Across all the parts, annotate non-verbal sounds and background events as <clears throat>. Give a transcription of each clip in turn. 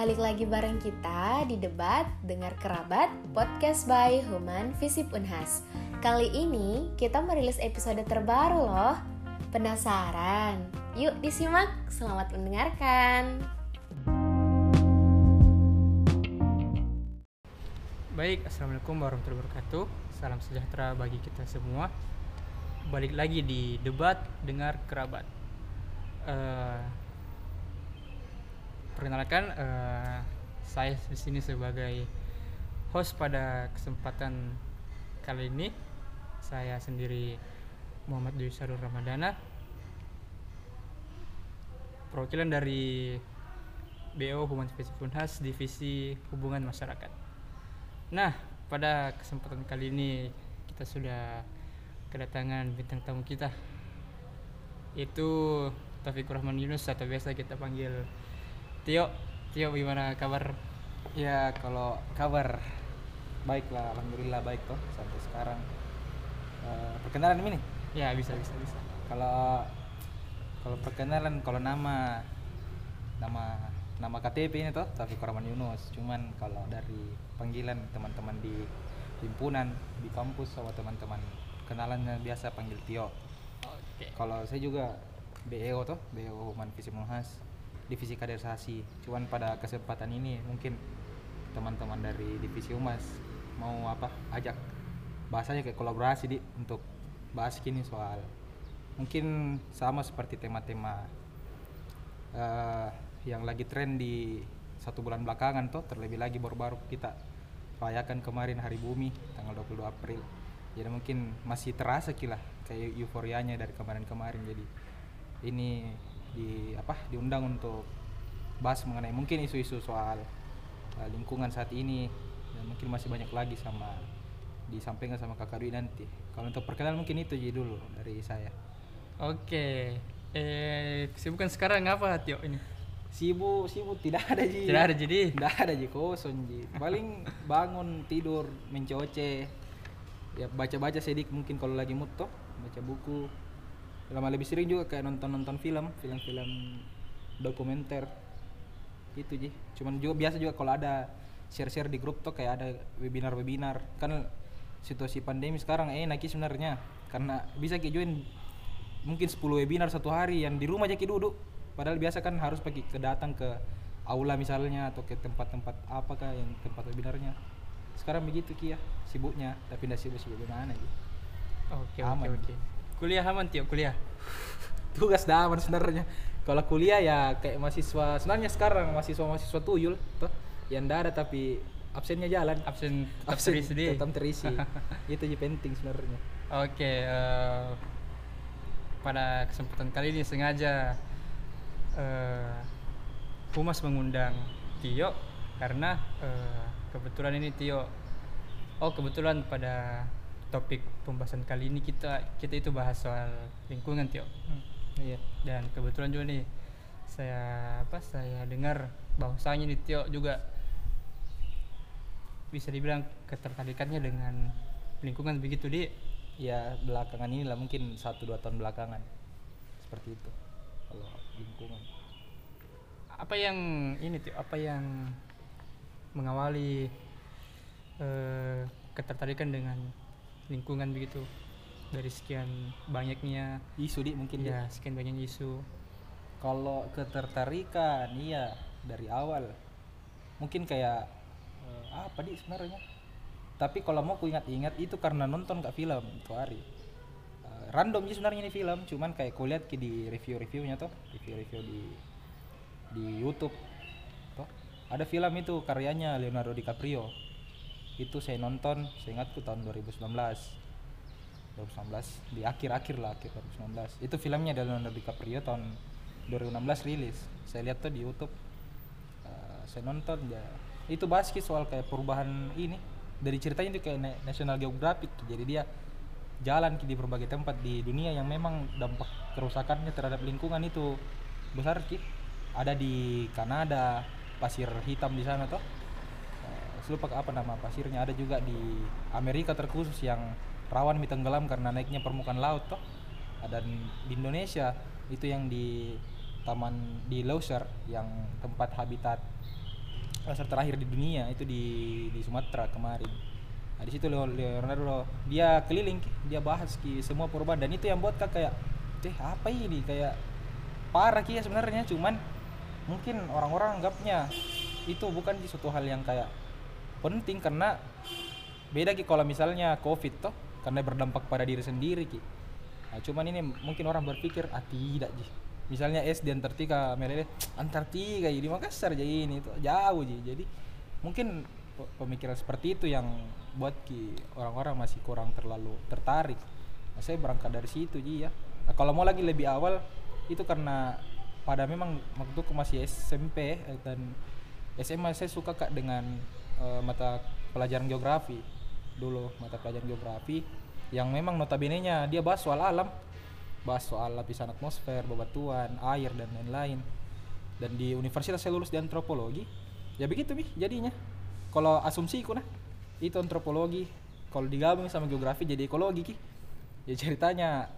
Balik lagi bareng kita di debat Dengar Kerabat Podcast by Human Visip Unhas. Kali ini kita merilis episode terbaru loh. Penasaran? Yuk disimak, selamat mendengarkan. Baik, Assalamualaikum warahmatullahi wabarakatuh. Salam sejahtera bagi kita semua. Balik lagi di debat Dengar Kerabat. Uh, perkenalkan uh, saya di sini sebagai host pada kesempatan kali ini saya sendiri Muhammad Dwi Sarul Ramadana perwakilan dari BO Human Spesifik Unhas Divisi Hubungan Masyarakat. Nah, pada kesempatan kali ini kita sudah kedatangan bintang tamu kita itu Taufik Rahman Yunus atau biasa kita panggil Tio, Tio gimana kabar? Ya kalau kabar baiklah, alhamdulillah baik toh sampai sekarang. Uh, perkenalan ini nih? Ya bisa bisa bisa. Kalau kalau perkenalan kalau nama nama nama KTP ini toh tapi Rahman Yunus. Cuman kalau dari panggilan teman-teman di himpunan di kampus sama teman-teman kenalannya biasa panggil Tio. Oke. Kalau saya juga BEO toh, BEO Human Visip Muhas divisi kaderisasi cuman pada kesempatan ini mungkin teman-teman dari divisi humas mau apa ajak bahasanya kayak kolaborasi di untuk bahas kini soal mungkin sama seperti tema-tema uh, yang lagi tren di satu bulan belakangan tuh terlebih lagi baru-baru kita rayakan kemarin hari bumi tanggal 22 April. Jadi mungkin masih terasa kila kayak euforianya dari kemarin-kemarin. Jadi ini di apa diundang untuk bahas mengenai mungkin isu-isu soal uh, lingkungan saat ini dan mungkin masih banyak lagi sama disampaikan sama kakak Dwi nanti. Kalau untuk perkenalan mungkin itu aja dulu dari saya. Oke. Eh kesibukan sekarang apa Tio ini? Sibuk sibuk tidak ada ji. Tidak ada jadi. Tidak ada ji kosong ji. Paling bangun tidur mencoce. Ya baca-baca sedikit mungkin kalau lagi mood toh baca buku lama lebih sering juga kayak nonton nonton film film-film dokumenter. Itu sih cuman juga biasa juga kalau ada share-share di grup tuh kayak ada webinar-webinar. Kan situasi pandemi sekarang eh naki sebenarnya. Karena bisa kita join mungkin 10 webinar satu hari yang di rumah aja kita duduk. Padahal biasa kan harus pergi ke datang ke aula misalnya atau ke tempat-tempat apakah yang tempat webinarnya. Sekarang begitu kia sibuknya. Tapi tidak sibuk-sibuk gimana gitu oke oke oke kuliah aman tiap kuliah? <laughs> Tugas dah aman sebenarnya. Kalau kuliah ya kayak mahasiswa sebenarnya sekarang mahasiswa mahasiswa tuyul tuh yang ada tapi absennya jalan. Absen tetap absen terisi tetap terisi. <laughs> Itu yang penting sebenarnya. Oke okay, uh, eh, pada kesempatan kali ini sengaja uh, Humas mengundang Tio karena uh, kebetulan ini Tio oh kebetulan pada topik pembahasan kali ini kita kita itu bahas soal lingkungan Tio. Hmm. Iya. Dan kebetulan juga nih saya apa saya dengar bahwasanya nih Tio juga bisa dibilang ketertarikannya dengan lingkungan begitu di ya belakangan ini lah mungkin satu dua tahun belakangan seperti itu kalau lingkungan apa yang ini tuh apa yang mengawali eh, ketertarikan dengan lingkungan begitu. Dari sekian banyaknya isu di mungkin ya sekian banyak isu. Kalau ketertarikan iya dari awal. Mungkin kayak uh, apa di sebenarnya? Tapi kalau mau ku ingat-ingat itu karena nonton gak film itu hari. Uh, random sih sebenarnya ini film cuman kayak kulihat di review-reviewnya tuh review-review di di YouTube tuh ada film itu karyanya Leonardo DiCaprio itu saya nonton saya ingat tuh tahun 2019 2019 di akhir-akhir lah akhir 2019 itu filmnya dari Leonardo DiCaprio tahun 2016 rilis. Saya lihat tuh di YouTube. Uh, saya nonton ya. Itu bahas soal kayak perubahan ini. Dari ceritanya itu kayak National Geographic jadi dia jalan di berbagai tempat di dunia yang memang dampak kerusakannya terhadap lingkungan itu besar ki. Ada di Kanada pasir hitam di sana tuh lupa apa nama pasirnya? Ada juga di Amerika terkhusus yang rawan tenggelam karena naiknya permukaan laut toh. Dan di Indonesia itu yang di taman di Loser yang tempat habitat pasar terakhir di dunia itu di di Sumatera kemarin. Nah, di situ Leo- Leonardo dia keliling dia bahas ki semua perubahan dan itu yang buat kak kayak teh apa ini? Kayak parah ki ya sebenarnya cuman mungkin orang-orang anggapnya itu bukan di suatu hal yang kayak penting karena beda ki. Kalau misalnya covid toh karena berdampak pada diri sendiri ki. Nah, cuman ini mungkin orang berpikir ah tidak ji. Misalnya es di Antartika meleleh Antartika jadi Makassar jadi ini itu jauh ji. Jadi mungkin pe- pemikiran seperti itu yang buat ki orang-orang masih kurang terlalu tertarik. Nah, saya berangkat dari situ ji ya. Nah, kalau mau lagi lebih awal itu karena pada memang waktu masih SMP eh, dan SMA saya suka kak dengan eh, mata pelajaran geografi dulu mata pelajaran geografi yang memang notabene-nya dia bahas soal alam bahas soal lapisan atmosfer, bebatuan, air dan lain-lain. Dan di universitas saya lulus di antropologi. Ya begitu bi jadinya. Kalau asumsiku nah itu antropologi. Kalau digabung sama geografi jadi ekologi ki. Ya ceritanya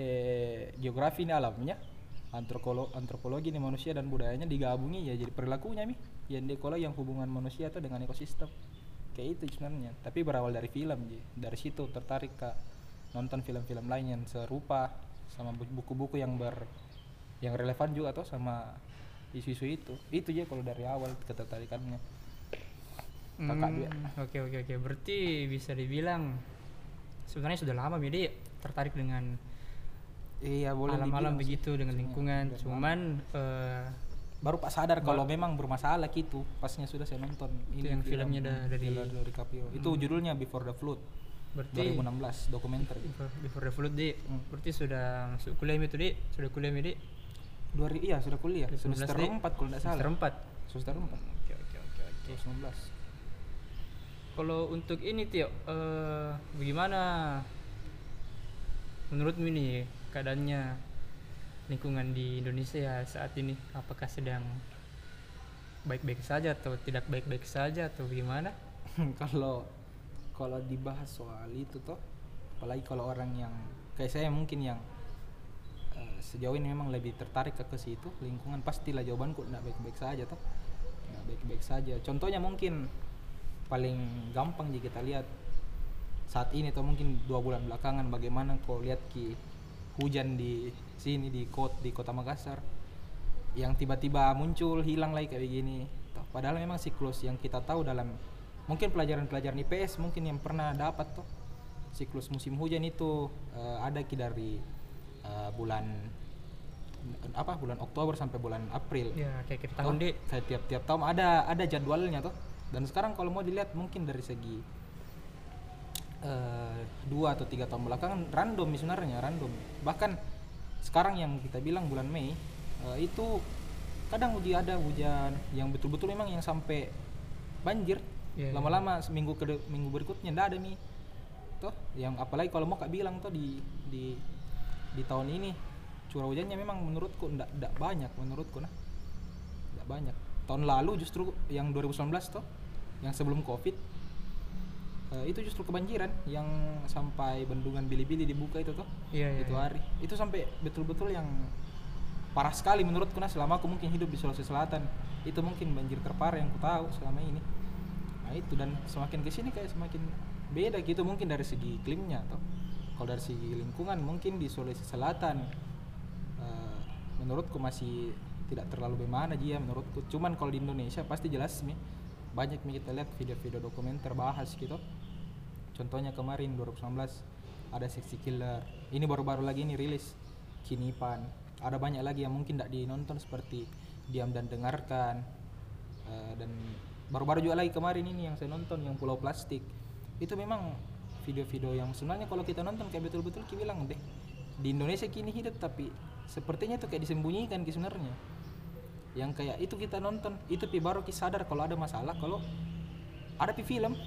eh, geografi ini alamnya, antropolo antropologi ini manusia dan budayanya digabungi ya jadi perilakunya mi. Yang di ekologi yang hubungan manusia itu dengan ekosistem. Kayak itu sebenarnya. Tapi berawal dari film ji. Dari situ tertarik ke nonton film-film lain yang serupa sama bu- buku-buku yang ber yang relevan juga atau sama isu-isu itu itu aja kalau dari awal ketertarikannya kakak dia Hmm, Oke oke oke. Berarti bisa dibilang sebenarnya sudah lama Midi tertarik dengan iya boleh alam-alam sih. begitu dengan lingkungan. Cuman eh, baru pak sadar kalau memang bermasalah gitu pasnya sudah saya nonton Itu yang filmnya da- dari- Leonardo DiCaprio. itu judulnya Before the Flood berarti 2016 dokumenter before, before the flood di Hmm. berarti sudah masuk kuliah itu di sudah kuliah di dua iya sudah kuliah 2019 semester. 4 kalau tidak salah semester empat. semester 4 Oke oke oke oke. 2019 Kalau untuk ini Tio, eh, bagaimana menurutmu ini keadaannya lingkungan di Indonesia saat ini? Apakah sedang baik-baik saja atau tidak baik-baik saja atau bagaimana? <laughs> kalau kalau dibahas soal itu toh apalagi kalau orang yang kayak saya mungkin yang eh, sejauh ini memang lebih tertarik ke ke situ lingkungan pastilah jawabanku tidak baik-baik saja toh tidak baik-baik saja contohnya mungkin paling gampang jika kita lihat saat ini atau mungkin dua bulan belakangan bagaimana kau lihat ki hujan di sini di kota di kota Makassar yang tiba-tiba muncul hilang lagi kayak begini. Toh, padahal memang siklus yang kita tahu dalam mungkin pelajaran-pelajaran IPS mungkin yang pernah dapat tuh siklus musim hujan itu eh, ada ki dari eh, bulan apa bulan Oktober sampai bulan April. Ya kayak Toh, tahun di kayak tiap-tiap tahun ada ada jadwalnya tuh dan sekarang kalau mau dilihat mungkin dari segi eh, dua atau tiga tahun belakangan random sebenarnya random. Bahkan sekarang yang kita bilang bulan Mei eh, itu kadang uji ada hujan yang betul-betul memang yang sampai banjir. Iya, lama-lama seminggu ke minggu berikutnya ndak ada nih. Toh yang apalagi kalau mau kak bilang tuh di di di tahun ini curah hujannya memang menurutku ndak ndak banyak menurutku nah. Ndak banyak. Tahun lalu justru yang 2019 toh yang sebelum covid eh, itu justru kebanjiran yang sampai bendungan Bili-Bili dibuka itu toh Iya, iya, itu iya. hari. Itu sampai betul-betul yang parah sekali menurutku nah selama aku mungkin hidup di Sulawesi Selatan itu mungkin banjir terparah yang ku tahu selama ini. Nah itu. Dan semakin ke sini kayak semakin beda gitu mungkin dari segi iklimnya atau kalau dari segi lingkungan mungkin di Sulawesi Selatan eh, menurutku masih tidak terlalu bagaimana dia menurutku. Cuman kalau di Indonesia pasti jelas nih banyak nih kita lihat video-video dokumenter bahas gitu. Contohnya kemarin 2019 ada Sexy Killer. Ini baru-baru lagi ini rilis. Kinipan ada banyak lagi yang mungkin tidak dinonton seperti Diam dan Dengarkan. Eh, dan baru-baru juga lagi kemarin ini yang saya nonton yang Pulau Plastik. Itu memang video-video yang sebenarnya kalau kita nonton kayak betul-betul kita bilang deh di Indonesia kini hidup tapi sepertinya itu kayak disembunyikan sebenarnya yang kayak itu kita nonton itu pi baru kita sadar kalau ada masalah kalau ada pi film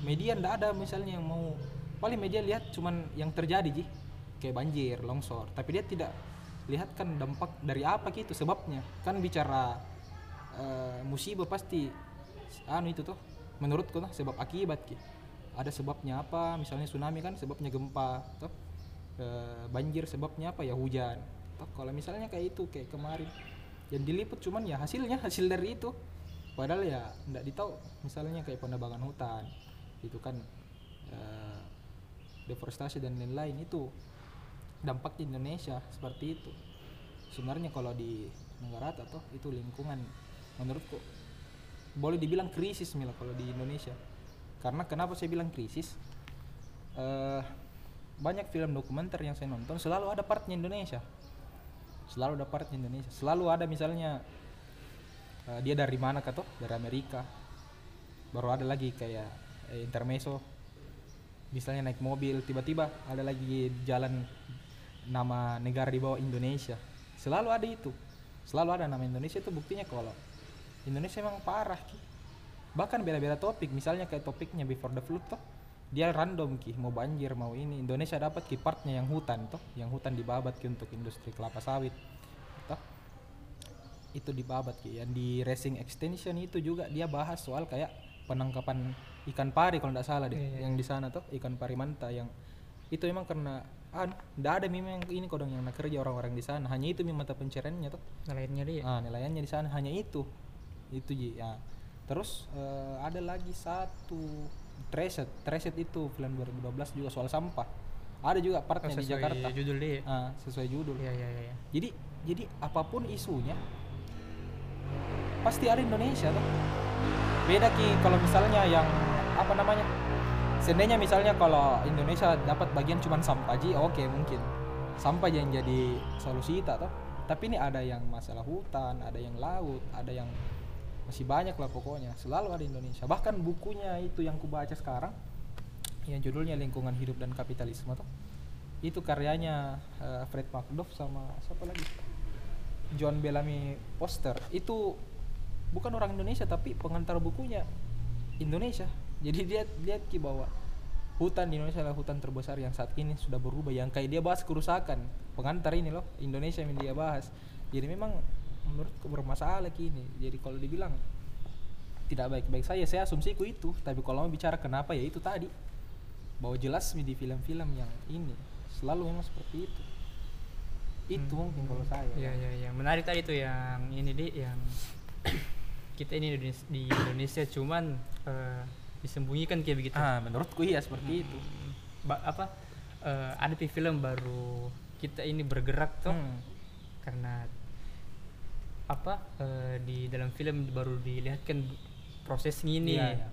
media ndak ada misalnya yang mau paling media lihat cuman yang terjadi ji. Kayak banjir longsor tapi dia tidak lihat kan dampak dari apa gitu sebabnya. Kan bicara eh, musibah pasti anu itu tuh menurutku lah sebab akibat ki. Ada sebabnya apa misalnya tsunami kan sebabnya gempa toh. Eh, banjir sebabnya apa ya hujan kalau misalnya kayak itu kayak kemarin yang diliput cuman ya hasilnya hasil dari itu. Padahal ya ndak ditahu misalnya kayak penebangan hutan itu kan eh, deforestasi dan lain-lain itu dampak di Indonesia seperti itu. Sebenarnya kalau di negara atau itu lingkungan menurutku boleh dibilang krisis mila kalau di Indonesia. Karena kenapa saya bilang krisis? Eh banyak film dokumenter yang saya nonton selalu ada partnya Indonesia selalu ada partnya Indonesia. Selalu ada misalnya eh, dia dari mana kah toh? Dari Amerika. Baru ada lagi kayak eh, intermezzo. Misalnya naik mobil tiba-tiba ada lagi jalan nama negara di bawah Indonesia. Selalu ada itu. Selalu ada nama Indonesia itu buktinya kalau Indonesia memang parah bahkan beda-beda topik. Misalnya kayak topiknya before the flood toh dia random ki mau banjir mau ini. Indonesia dapat ki partnya yang hutan toh yang hutan dibabat ki untuk industri kelapa sawit toh. Itu dibabat ki. Yang di racing extension itu juga dia bahas soal kayak penangkapan ikan pari kalau tidak salah deh Iya, iya. yang di sana tuh ikan pari manta yang itu memang karena ah tidak ada memang ini kodong yang nak kerja orang-orang di sana. Hanya itu mata pencariannya tuh Nelayannya dia. ah nilainya di sana. Hanya itu. Itu ji ya. Terus eh, ada lagi satu Treset Treset itu film 2012 juga soal sampah. Ada juga Oh, partnya di sesuai Jakarta. judul dia. ah sesuai judul. Iya iya iya. jadi jadi apa pun isunya pasti ada Indonesia tuh beda ki kalau misalnya yang apa namanya seandainya misalnya kalau Indonesia dapat bagian cuman sampah ji oke mungkin. Sampah yang jadi solusi tak toh. Tapi ini ada yang masalah hutan ada yang laut ada yang masih banyak lah pokoknya. Selalu ada Indonesia. Bahkan bukunya itu yang kubaca sekarang yang judulnya lingkungan hidup dan kapitalisme tuh itu karyanya eh, Fred McDuff sama siapa lagi? John Bellamy Foster. Itu bukan orang Indonesia tapi pengantar bukunya Indonesia. Jadi dia lihat ki bahwa hutan di Indonesia adalah hutan terbesar yang saat ini sudah berubah. Yang kayak dia bahas kerusakan. Pengantar ini loh Indonesia yang dia bahas. Jadi memang menurutku bermasalah kini jadi kalau dibilang tidak baik-baik saya saya asumsiku itu tapi kalau mau bicara kenapa ya itu tadi bahwa jelas di film-film yang ini selalu memang seperti itu itu Hmm. mungkin kalau saya Iya iya iya. Menarik tadi tuh yang ini deh yang <coughs> kita ini di Indonesia, di Indonesia cuman eh, disembunyikan kayak begitu. ah menurutku iya seperti itu Ba- apa eh, ada di film baru kita ini bergerak tuh Hmm. karena apa eh, di dalam film baru dilihatkan proses ini Iya, iya.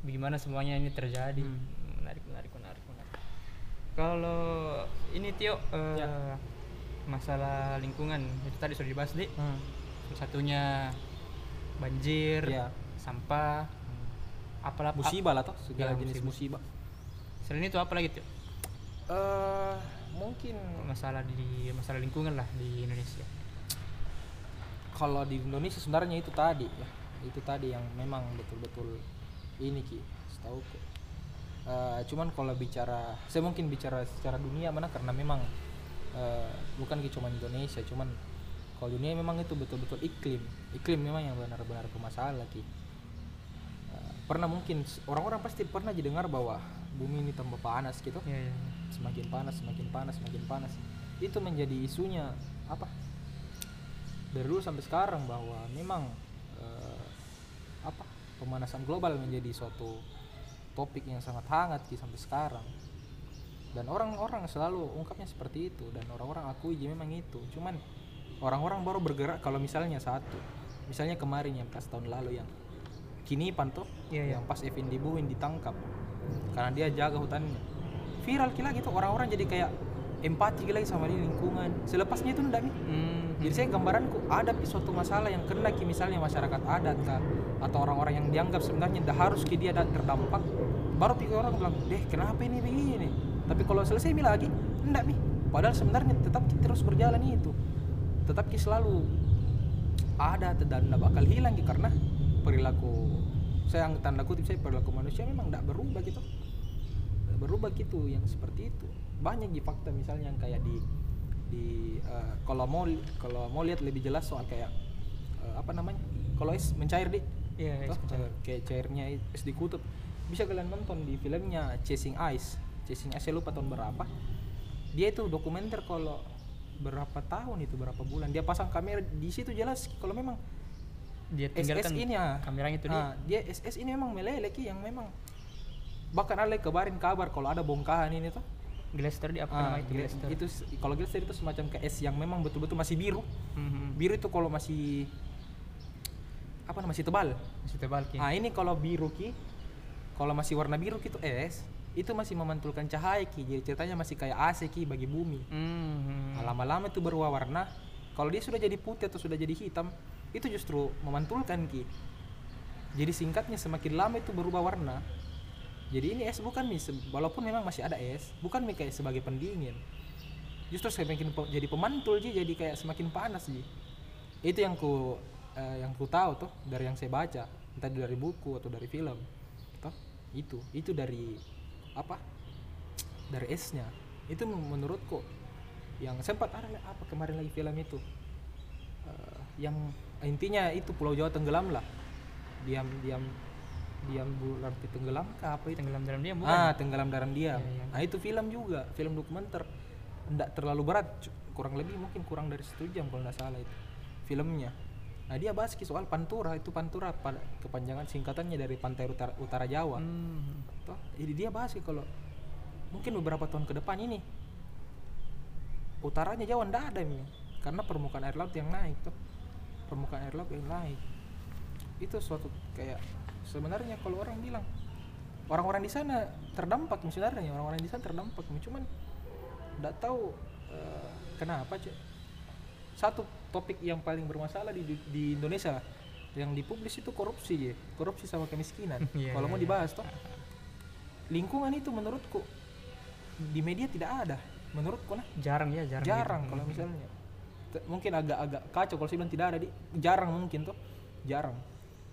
bagaimana semuanya ini terjadi Hmm. menarik menarik menarik menarik kalau ini Tio eh, Ya. masalah lingkungan itu tadi sudah dibahas deh Hmm. Satunya banjir Iya. sampah apalah musibah lah toh segala Ya, jenis musibah. musibah selain itu apa lagi Tio eh mungkin masalah di masalah lingkungan lah di Indonesia kalau di Indonesia sebenarnya itu tadi ya. Itu tadi yang memang betul-betul ini ki setahu Eh cuman kalau bicara saya mungkin bicara secara dunia mana karena memang eh, bukan ki cuma Indonesia cuman kalau dunia memang itu betul-betul iklim. Iklim memang yang benar-benar bermasalah ki. Eh, pernah mungkin orang-orang pasti pernah didengar bahwa bumi ini tambah panas gitu. Ya, ya. semakin panas semakin panas semakin panas. Itu menjadi isunya apa dari dulu sampai sekarang bahwa memang eh, apa pemanasan global menjadi suatu topik yang sangat hangat ki sampai sekarang. Dan orang-orang selalu ungkapnya seperti itu dan orang-orang akui ya memang itu. Cuman orang-orang baru bergerak kalau misalnya satu misalnya kemarin yang pas tahun lalu yang kini panto Iya, iya. yang pas Evin Dibuin ditangkap karena dia jaga hutannya. Viral gila gitu orang-orang jadi kayak empati lagi sama di lingkungan. Selepasnya itu ndak Mi. Hmm, jadi saya gambaranku ada suatu masalah yang kena ki misalnya masyarakat adat kah? Atau orang-orang yang dianggap sebenarnya tidak harus ki dia terdampak. Baru pikir orang bilang deh kenapa ini begini? Tapi kalau selesai mi lagi enggak mi. Padahal sebenarnya tetap ki terus berjalan itu. Tetap ki selalu ada dan tidak bakal hilang ki karena perilaku saya yang tanda kutip saya perilaku manusia memang tidak berubah gitu. Berubah gitu yang seperti itu banyak di fakta misalnya yang kayak di di eh, kalau mau kalau mau lihat lebih jelas soal kayak eh, apa namanya kalau es mencair di Iya, es Toh, mencair. eh, kayak cairnya es di kutub. Bisa kalian nonton di filmnya Chasing Ice. Chasing Ice saya lupa tahun berapa. Dia itu dokumenter kalau berapa tahun itu berapa bulan. Dia pasang kamera di situ jelas kalau memang dia SS tinggalkan ini ah. kameranya itu ah, dia SS ini memang meleleh ki yang memang bahkan ada kebarin kabar kalau ada bongkahan ini tuh dia Glaster di apa ah, nama itu? Glaster itu kalau Glaster itu semacam kayak es yang memang betul-betul masih biru. Mhm. biru itu kalau masih apa namanya masih tebal. Masih tebal ki. Ah ini kalau biru ki kalau masih warna biru ki itu es itu masih memantulkan cahaya ki. Jadi ceritanya masih kayak AC ki bagi bumi. Mhm. Nah, lama-lama itu berubah warna. Kalau dia sudah jadi putih atau sudah jadi hitam itu justru memantulkan ki. Jadi singkatnya semakin lama itu berubah warna jadi ini es bukan se- walaupun memang masih ada es bukan nih kayak sebagai pendingin. Justru semakin pe- jadi pemantul sih jadi kayak semakin panas sih itu yang ku eh, yang ku tahu tuh dari yang saya baca. Entah dari buku atau dari film toh itu. Itu dari apa dari esnya. Itu men- menurutku yang sempat ada apa kemarin lagi film itu? Eh, yang intinya itu Pulau Jawa tenggelam lah. Diam diam diam bulan tenggelam kah? Apa itu? Tenggelam dalam dia bukan? Ah tenggelam dalam diam. Iya, iya. nah itu film juga. Film dokumenter. Tidak terlalu berat. Kurang lebih mungkin kurang dari satu jam kalau tidak salah itu filmnya. Nah dia bahas soal pantura. Itu pantura pada kepanjangan singkatannya dari pantai utara, utara Jawa. Toh, jadi dia bahas sih kalau mungkin beberapa tahun ke depan ini utaranya Jawa ndak ada Mi. karena permukaan air laut yang naik tuh permukaan air laut yang naik. Itu suatu kayak sebenarnya kalau orang bilang orang-orang di sana terdampak Mi, sebenarnya orang-orang di sana terdampak. Cuman nggak tahu eh, kenapa cek satu topik yang paling bermasalah di, di Indonesia yang dipublis itu korupsi ya korupsi sama kemiskinan. <laughs> Iya, kalau iya, mau iya. dibahas toh. Lingkungan itu menurutku di media tidak ada. Menurutku nah jarang ya jarang jarang gitu. kalau misalnya. Mungkin agak-agak kacau kalau saya bilang tidak ada di jarang mungkin tuh jarang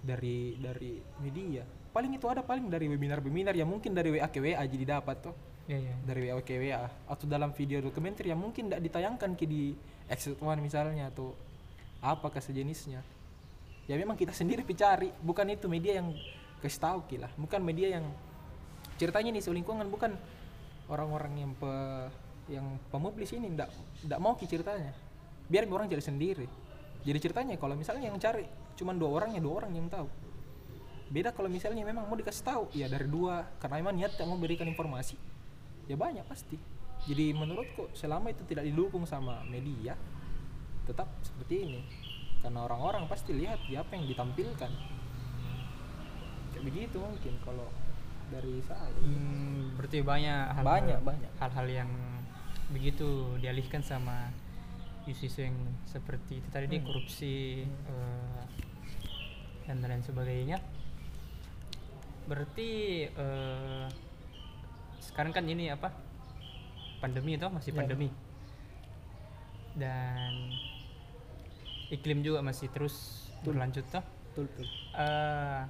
dari dari media. Paling itu ada paling dari webinar-webinar. Yang mungkin dari WA ke WA jadi dapat tuh. Iya, iya. dari WA ke WA atau dalam video dokumenter yang mungkin tidak ditayangkan ke di Exit One misalnya atau apakah sejenisnya. Ya memang kita <laughs> sendiri pencari bukan itu media yang kasih tahu lah. Bukan media yang ceritanya nih soal lingkungan bukan orang-orang yang pe, yang pemublis ini. Ndak ndak mau ki ceritanya. Biar orang cari sendiri. Jadi ceritanya kalau misalnya yang cari cuma dua orang ya dua orang yang tahu. Beda kalau misalnya memang mau dikasih tahu ya dari dua. Karena memang niat mau berikan informasi ya banyak pasti. Jadi menurutku selama itu tidak didukung sama media tetap seperti ini. Karena orang-orang pasti lihat ya apa yang ditampilkan. Kayak begitu mungkin kalau dari saya. Hmm, berarti banyak hal Banyak, banyak. hal-hal yang begitu dialihkan sama isu-isu yang seperti itu tadi Hmm. korupsi eh, dan lain sebagainya berarti eh, sekarang kan ini apa pandemi itu masih Ya. pandemi dan iklim juga masih terus Betul. berlanjut toh betul betul Eh,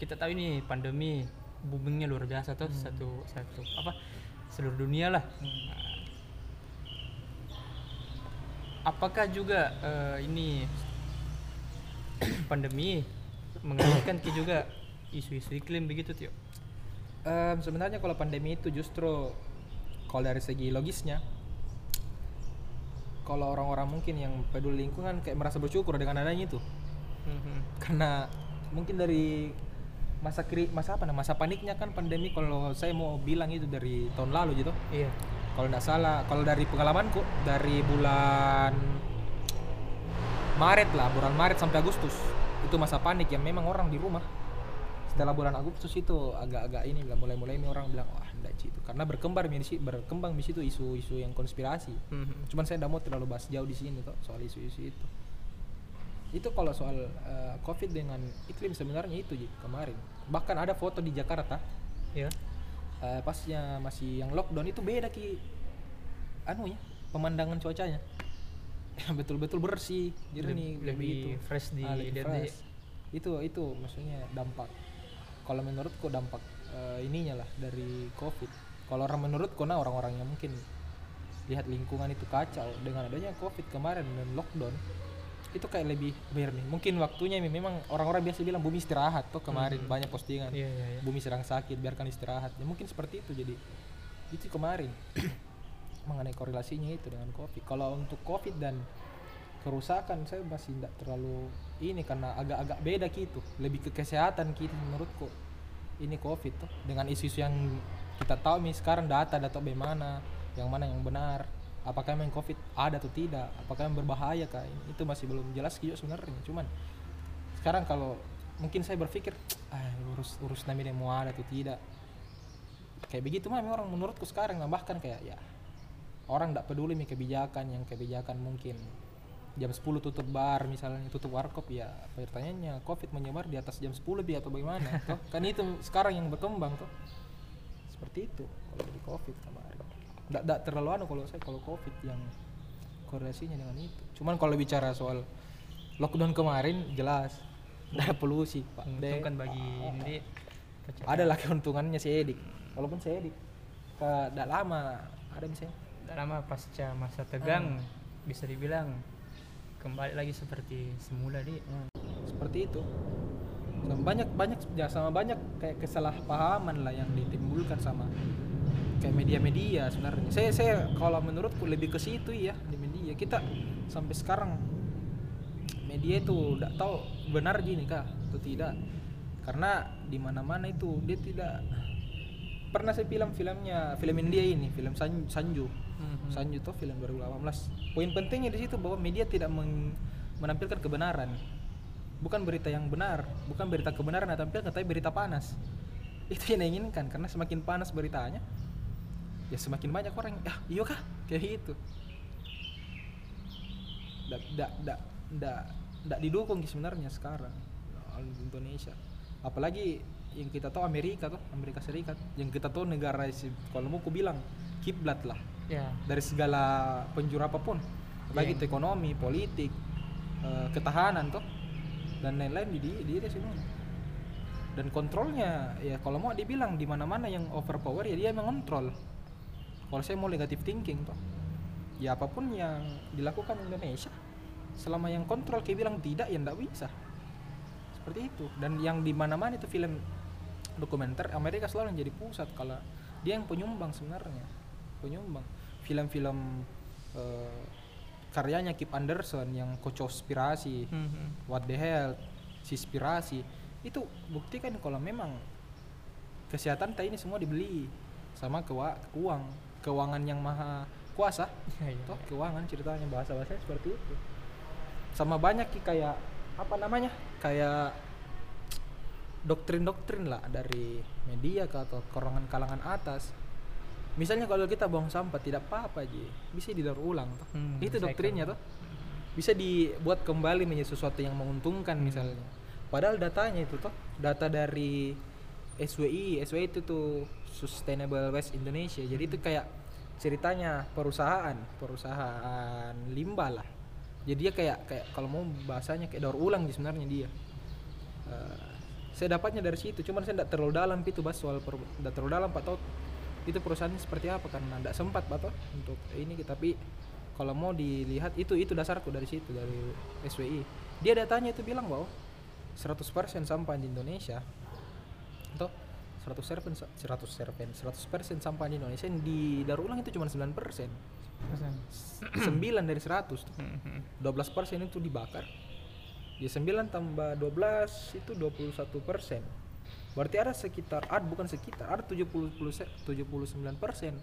kita tahu ini pandemi boomingnya luar biasa tuh Hmm. satu satu apa seluruh dunia lah. Hmm. Apakah juga eh, ini <coughs> pandemi mengalihkan ke juga isu-isu iklim begitu Tio? Em, sebenarnya kalau pandemi itu justru kalau dari segi logisnya kalau orang-orang mungkin yang peduli lingkungan kayak merasa bersyukur dengan adanya itu karena mungkin dari masa kri masa apa namanya masa paniknya kan pandemi kalau saya mau bilang itu dari tahun lalu gitu Iya. kalau tidak salah kalau dari pengalamanku dari bulan Maret lah bulan Maret sampai Agustus. Itu masa panik yang memang orang di rumah. Setelah bulan Agustus itu agak-agak ini bilang mulai-mulai ini orang bilang wah enggak Ci, itu. Karena berkembang di situ berkembang di situ isu-isu yang konspirasi. Mhm. cuman saya tidak mau terlalu bahas jauh di sini kok soal isu-isu itu. Itu kalau soal eh, covid dengan iklim sebenarnya itu Ji, kemarin. Bahkan ada foto di Jakarta. Iya. eh, pasnya masih yang lockdown itu beda ki. Anu ya pemandangan cuacanya <laughs> betul-betul bersih jernih Leb- lebih begitu. fresh di Ah, lebih fresh. itu itu maksudnya dampak. Kalau menurutku dampak eh, ininya lah dari covid. Kalau orang menurutku nah orang-orang yang mungkin lihat lingkungan itu kacau. Dengan adanya covid kemarin dan lockdown itu kayak lebih biar nih. Mungkin waktunya memang orang-orang biasa bilang bumi istirahat. Tuh kemarin Hmm. banyak postingan. Iya, iya, iya. bumi sedang sakit biarkan istirahat. Ya mungkin seperti itu. Jadi itu kemarin <clears throat> mengenai korelasinya itu dengan covid. Kalau untuk covid dan kerusakan saya masih tidak terlalu ini karena agak-agak beda gitu. Lebih ke kesehatan gitu menurutku. Ini covid tuh dengan isu-isu yang kita tahu nih sekarang data data bagaimana yang mana yang benar apakah memang covid ada atau tidak apakah yang berbahaya kah itu masih belum jelas juga sebenarnya. Cuman sekarang kalau mungkin saya berpikir ah urus urus namanya mau ada atau tidak. Kayak begitu mah orang menurutku sekarang nah, bahkan kayak ya orang tidak peduli nih kebijakan yang kebijakan mungkin. Jam 10 tutup bar misalnya tutup warkop ya pertanyaannya? Covid menyebar di atas jam 10 lebih atau bagaimana? <laughs> Toh kan itu sekarang yang berkembang tuh seperti itu kalau di covid kemarin. Tidak tidak terlalu anu kalau saya kalau covid yang korelasinya dengan itu. Cuman kalau bicara soal lockdown kemarin jelas. Ada polusi pak. Menguntungkan Dek. bagi ini ada lah keuntungannya si Edik. Walaupun si Edik tidak lama ada misalnya lama pasca masa tegang bisa dibilang kembali lagi seperti semula di Hmm, seperti itu. Sama banyak banyak ya sama banyak kayak kesalahpahaman lah yang ditimbulkan sama kayak media-media sebenarnya. Saya saya kalau menurutku lebih ke situ ya di media. Kita sampai sekarang media itu tidak tahu benar gini kah atau tidak. Karena di mana-mana itu dia tidak pernah saya film filmnya film India ini film San- Sanju Mhm. Sanju tuh film 2018 poin pentingnya di situ bahwa media tidak meng- menampilkan kebenaran. Bukan berita yang benar bukan berita kebenaran yang tampilkan tapi berita panas. Itu yang diinginkan karena semakin panas beritanya ya semakin banyak orang ah iya kah? Kayak gitu. Dak dak dak dak dak didukung sebenarnya sekarang Indonesia. Apalagi yang kita tahu Amerika tuh Amerika Serikat. Yang kita tahu negara si- kalau mau ku bilang kiblat lah. Ya. Dari segala penjuru apa pun. Baik Iya. itu ekonomi politik eh, ketahanan tuh. Dan lain-lain di di dia semua. Dan kontrolnya ya kalau mau dibilang di mana-mana yang overpower ya dia mengontrol. Kalau saya mau negatif thinking tuh ya apa pun yang dilakukan Indonesia selama yang kontrol kayak bilang tidak ya ndak bisa. Seperti itu. Dan yang di mana-mana itu film dokumenter Amerika selalu yang jadi pusat kalau dia yang penyumbang sebenarnya penyumbang film-film eh, karyanya Kip Anderson yang konspirasi Mhm. what the hell inspirasi itu buktikan kalau memang kesehatan kita ini semua dibeli sama kewa uang keuangan yang maha kuasa Ya, ya, toh ya. keuangan ceritanya bahasa bahasanya seperti itu sama banyak ki kayak apa namanya kayak doktrin-doktrin lah dari media ke atau kalangan-kalangan atas. Misalnya kalau kita buang sampah tidak apa-apa ji. Bisa didaur ulang toh. Hmm, itu doktrinnya tuh bisa dibuat kembali menjadi sesuatu yang menguntungkan misalnya. Padahal datanya itu toh data dari SWI SWI itu tuh Sustainable Waste Indonesia. Jadi itu kayak ceritanya perusahaan perusahaan limbah lah. Jadi dia kayak kayak kalau mau bahasanya kayak daur ulang sih sebenarnya dia. Eh, saya dapatnya dari situ cuman saya tidak terlalu dalam itu bahas soal tidak terlalu dalam pak Tot. Itu perusahaannya seperti apa? Karena tidak sempat pak Tot untuk ini tapi kalau mau dilihat itu itu dasarku dari situ dari SWI dia datanya itu bilang bahwa 100% sampah di Indonesia. Atau 100 serpen 100 serpen 100% sampah di Indonesia yang di daur ulang itu cuma 9% 9 dari 100 tuh. Mhm. 12% itu dibakar ya 9 tambah 12 itu 21 persen. Berarti ada sekitar ada bukan sekitar ada 70 se- 79 persen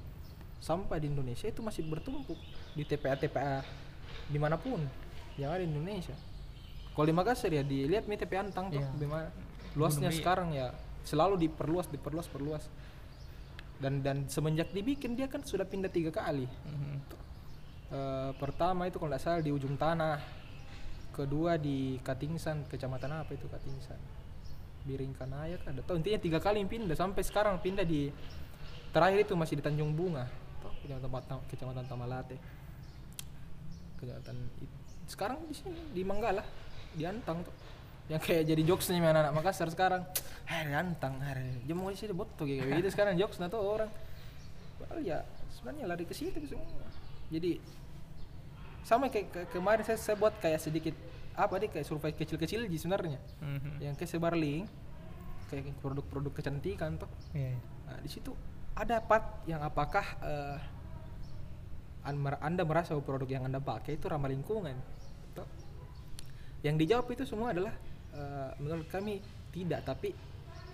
sampah di Indonesia itu masih bertumpuk di TPA TPA di mana pun yang ada di Indonesia. Kalau di Makassar ya dilihat nih TPA Antang tuh Iya. bagaimana luasnya sekarang ya selalu diperluas diperluas perluas. Dan dan semenjak dibikin dia kan sudah pindah tiga kali. Mhm. Eh, pertama itu kalau tidak salah di ujung tanah kedua di Katingsan kecamatan apa itu Katingsan? Biringkanaya kan tahu intinya tiga kali pindah. Sampai sekarang pindah di terakhir itu masih di Tanjung Bunga. Kecamatan, kecamatan Tamalate. Kecamatan sekarang di sini di Manggala di Antang tuh yang kayak jadi jokesnya sama anak-anak Makassar sekarang. <tsk> Hari Antang hari jemu di sini botol kayak gitu sekarang jokes tuh orang. Padahal ya sebenarnya lari ke situ semua. Jadi sama kayak ke- kemarin saya, saya buat kayak sedikit apa deh kayak survei kecil-kecil di sebenarnya Mhm. yang kayak sebar link kayak produk-produk kecantikan tuh Iya, iya. nah, di situ ada part yang apakah mer- anda merasa bahwa produk yang anda pakai itu ramah lingkungan yang dijawab itu semua adalah eh, menurut kami tidak tapi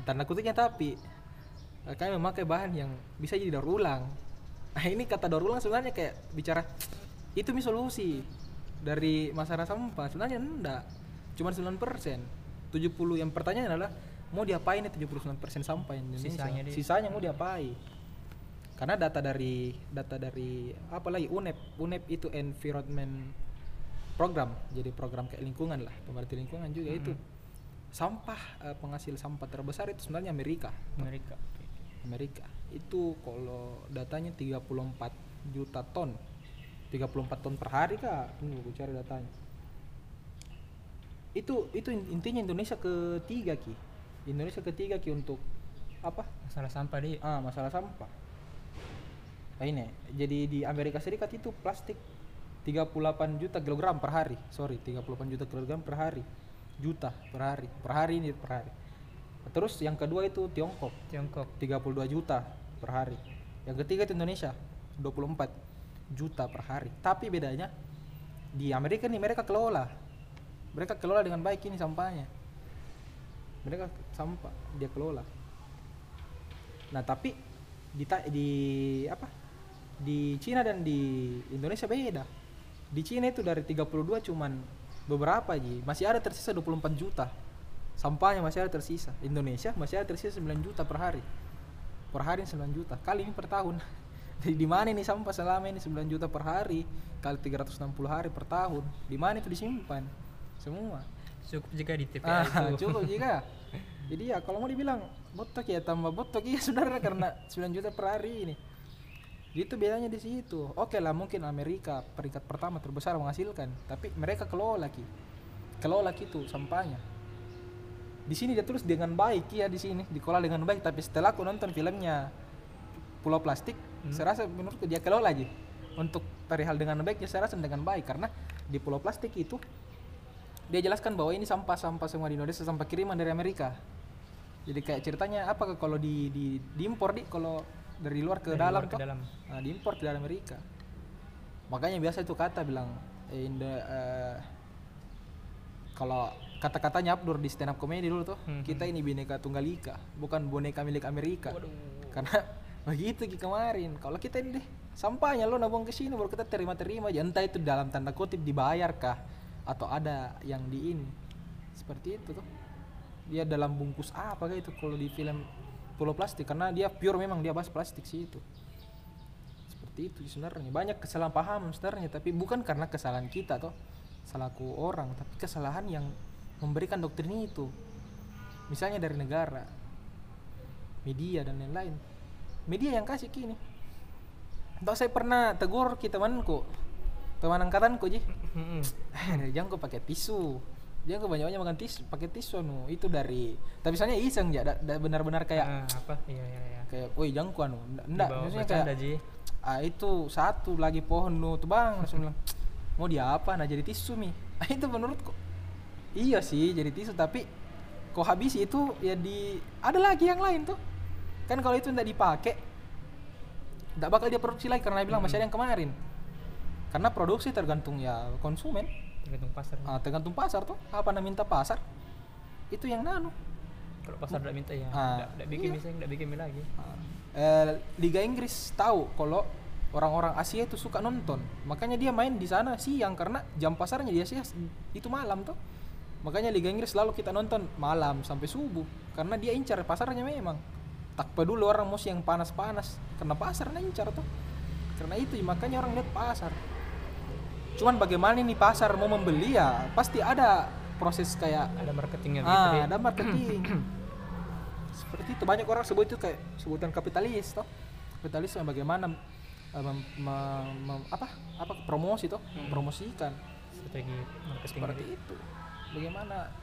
tanda kutipnya tapi eh, kami memakai bahan yang bisa jadi daur ulang nah ini kata daur ulang sebenarnya kayak bicara itu mi solusi. Dari masalah sampah sebenarnya enggak. Cuma 9 persen. 70 yang pertanyaan adalah mau diapain nih 79 persen sampah yang Indonesia? Sisanya di- sisanya mau diapain? Karena data dari data dari apa lagi UNEP UNEP itu environment program. Jadi program kayak lingkungan lah pemerhati lingkungan juga itu. Sampah eh, penghasil sampah terbesar itu sebenarnya Amerika. Amerika. Amerika. Itu kalau datanya 34 juta ton 34 ton per hari kak. Tunggu gue cari datanya. Itu itu in- intinya Indonesia ketiga ki. Indonesia ketiga ki untuk apa? Masalah sampah deh ah masalah sampah. Nah ini. Jadi di Amerika Serikat itu plastik 38 juta kilogram per hari. Sorry 38 juta kilogram per hari. Juta per hari. Per hari ini per hari. Terus yang kedua itu Tiongkok. Tiongkok. 32 juta per hari. Yang ketiga itu Indonesia 24 juta per hari. Tapi bedanya di Amerika nih mereka kelola. Mereka kelola dengan baik ini sampahnya. Mereka sampah dia kelola. Nah, tapi di di apa? Di Cina dan di Indonesia beda. Di Cina itu dari 32 cuman beberapa aja. Masih ada tersisa 24 juta. Sampahnya masih ada tersisa. Indonesia masih ada tersisa 9 juta per hari. Per hari 9 juta. Kali ini per tahun. Jadi <laughs> di mana ini sampah selama ini 9 juta per hari kali 360 hari per tahun? Di mana itu disimpan? Semua. cukup jika di TPA Ah, itu cukup <laughs> jika. Jadi ya kalau mau dibilang botok ya tambah botok <laughs> iya saudara karena 9 juta per hari ini. Itu bedanya di situ. Oke lah mungkin Amerika peringkat pertama terbesar menghasilkan, tapi mereka kelola ki. Kelola gitu sampahnya. Di sini dia tulis dengan baik ya di sini dikelola dengan baik, tapi setelah aku nonton filmnya Pulau Plastik, saya rasa menurutku dia kelola aja. Untuk perihal dengan baik ya saya rasa dengan baik karena di Pulau Plastik itu dia jelaskan bahwa ini sampah-sampah semua di Indonesia sampah kiriman dari Amerika. Jadi kayak ceritanya apa kalau di di diimpor di kalau dari luar ke Dari dalam luar ke dalam. nah, diimpor dari Amerika. Makanya biasa itu kata bilang eh, in the, eh, kalau kata-katanya Abdur di stand up comedy dulu tuh, Mhm. kita ini bineka tunggal ika, bukan boneka milik Amerika. Waduh. Karena begitu Ki, kemarin. Kalau kita ini deh sampahnya lo nabung ke sini baru kita terima-terima aja. Entah itu dalam tanda kutip dibayar kah atau ada yang di ini. Seperti itu tuh. Dia dalam bungkus apa kayak itu kalau di film Pulau Plastik karena dia pure memang dia bahas plastik sih itu. Seperti itu sebenarnya. Banyak kesalahan paham sebenarnya tapi bukan karena kesalahan kita toh. Salahku orang, tapi kesalahan yang memberikan doktrin itu. Misalnya dari negara, media dan lain-lain media yang kasih kini Entah saya pernah tegur kita temanku teman angkatanku ji. Jangan kau pakai tisu. Jangan kau banyak makan tisu pakai tisu anu itu dari tapi misalnya iseng ya benar-benar kayak Ah, apa? Iya iya iya. kayak woi jangan kau anu. Nda- enggak Dibawa maksudnya kayak Ji. ah itu satu lagi pohon nu tuh bang langsung bilang mau dia apa? Nah jadi tisu mi. Ah, <laughs> itu menurutku. Iya sih jadi tisu tapi kau habis itu ya di ada lagi yang lain tuh kan kalau itu tidak dipakai tidak bakal dia produksi lagi karena dia bilang masih ada yang kemarin. Karena produksi tergantung ya konsumen. Tergantung pasar. Ah, tergantung pasar tuh. Apa yang minta pasar? Itu yang nanu kalau pasar tidak minta ya Ah, tidak bikin iya. misalnya tidak bikin lagi. Eh, Liga Inggris tahu kalau orang-orang Asia itu suka nonton. Makanya dia main di sana siang karena jam pasarnya di Asia itu malam tuh. Makanya Liga Inggris selalu kita nonton malam sampai subuh karena dia incar pasarnya memang tak peduli orang mau yang panas-panas karena pasar incar tuh. Karena itu makanya orang lihat pasar. Cuman bagaimana ini pasar mau membeli ya pasti ada proses kayak ada marketingnya gitu ah, deh ada marketing. <clears throat> Seperti itu banyak orang sebut itu kayak sebutan kapitalis toh. Kapitalis yang bagaimana eh, mem- mem- mem- apa? Apa promosi toh mempromosikan. Strategi marketing seperti itu. Bagaimana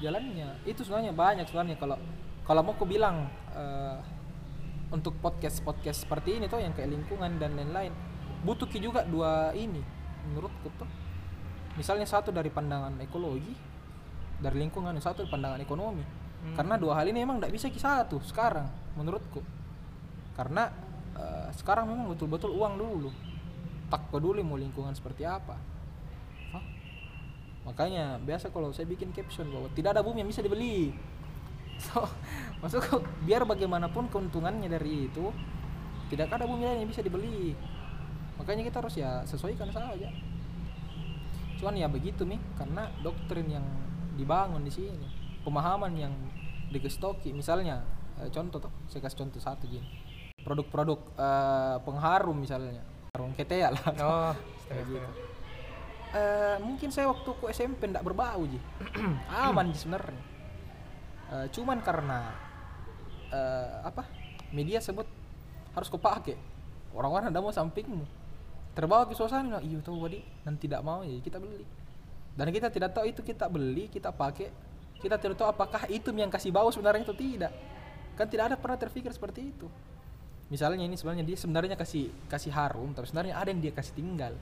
jalannya? Itu sebenarnya banyak sebenarnya kalau kalau mau aku bilang eh, untuk podcast podcast seperti ini tuh yang kayak lingkungan dan lain-lain butuh juga dua ini menurutku tuh misalnya satu dari pandangan ekologi dari lingkungan satu dari pandangan ekonomi. Hmm. karena dua hal ini memang tidak bisa ki satu sekarang menurutku. Karena eh, sekarang memang betul-betul uang dulu. Tak peduli mau lingkungan seperti apa. Hah? makanya biasa kalau saya bikin caption bahwa tidak ada bumi yang bisa dibeli <laughs> so masuk biar bagaimanapun keuntungannya dari itu tidak ada bumi lain yang bisa dibeli. Makanya kita harus ya sesuaikan saja. Cuman ya begitu nih karena doktrin yang dibangun di sini pemahaman yang digestoki misalnya eh, contoh tuh saya kasih contoh satu gini produk-produk eh, pengharum misalnya harum ketea lah. Oh <laughs> Kayak gitu. Eh, mungkin saya waktu ku SMP ndak berbau ji. <clears throat> Aman ji sebenarnya Eh, cuman karena eh, apa media sebut harus kau pakai orang-orang ada mau sampingmu. Terbawa ke suasana iya tahu wadi dan tidak mau ya kita beli. Dan kita tidak tahu itu kita beli kita pakai. Kita tidak tahu apakah itu yang kasih bau sebenarnya atau tidak. Kan tidak ada pernah terpikir seperti itu. Misalnya ini sebenarnya dia sebenarnya kasih kasih harum tapi sebenarnya ada yang dia kasih tinggal.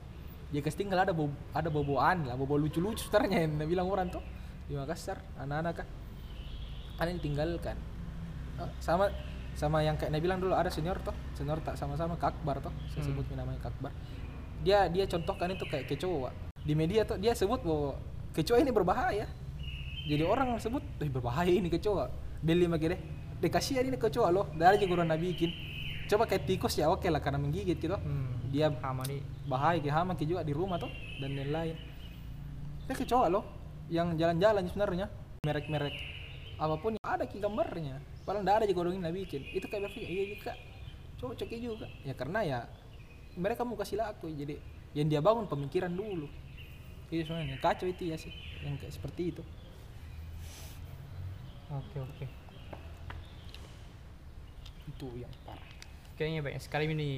Dia kasih tinggal ada bau ada boboan lah bobo lucu-lucu sebenarnya yang bilang orang tuh. Di Makassar anak-anak kan ada yang tinggalkan Oh, sama sama yang kayak Nabi bilang dulu ada senior toh senior tak sama-sama kakbar toh saya Hmm. sebut namanya kakbar dia dia contohkan itu kayak kecoa. Di media tuh dia sebut bahwa kecoa ini berbahaya. Jadi orang sebut eh berbahaya ini kecoa. Beli lagi deh kasihan ini kecoa loh. Dari aja guru Nabi bikin. Coba kayak tikus ya oke lah karena menggigit gitu. Hmm. dia hama nih bahaya ke hama juga di rumah tuh dan lain-lain. Ini kecoa loh yang jalan-jalan sebenarnya. Merek-merek apa pun ada ki gambarnya paling tidak ada juga orang yang bikin itu kayak berpikir iya juga. Coba cek juga. Ya karena ya mereka mau kasih laku. Jadi yang dia bangun pemikiran dulu. Itu sebenarnya. Kacau itu ya sih. Yang kayak seperti itu. Oke oke. Itu yang parah. Kayaknya banyak sekali ini.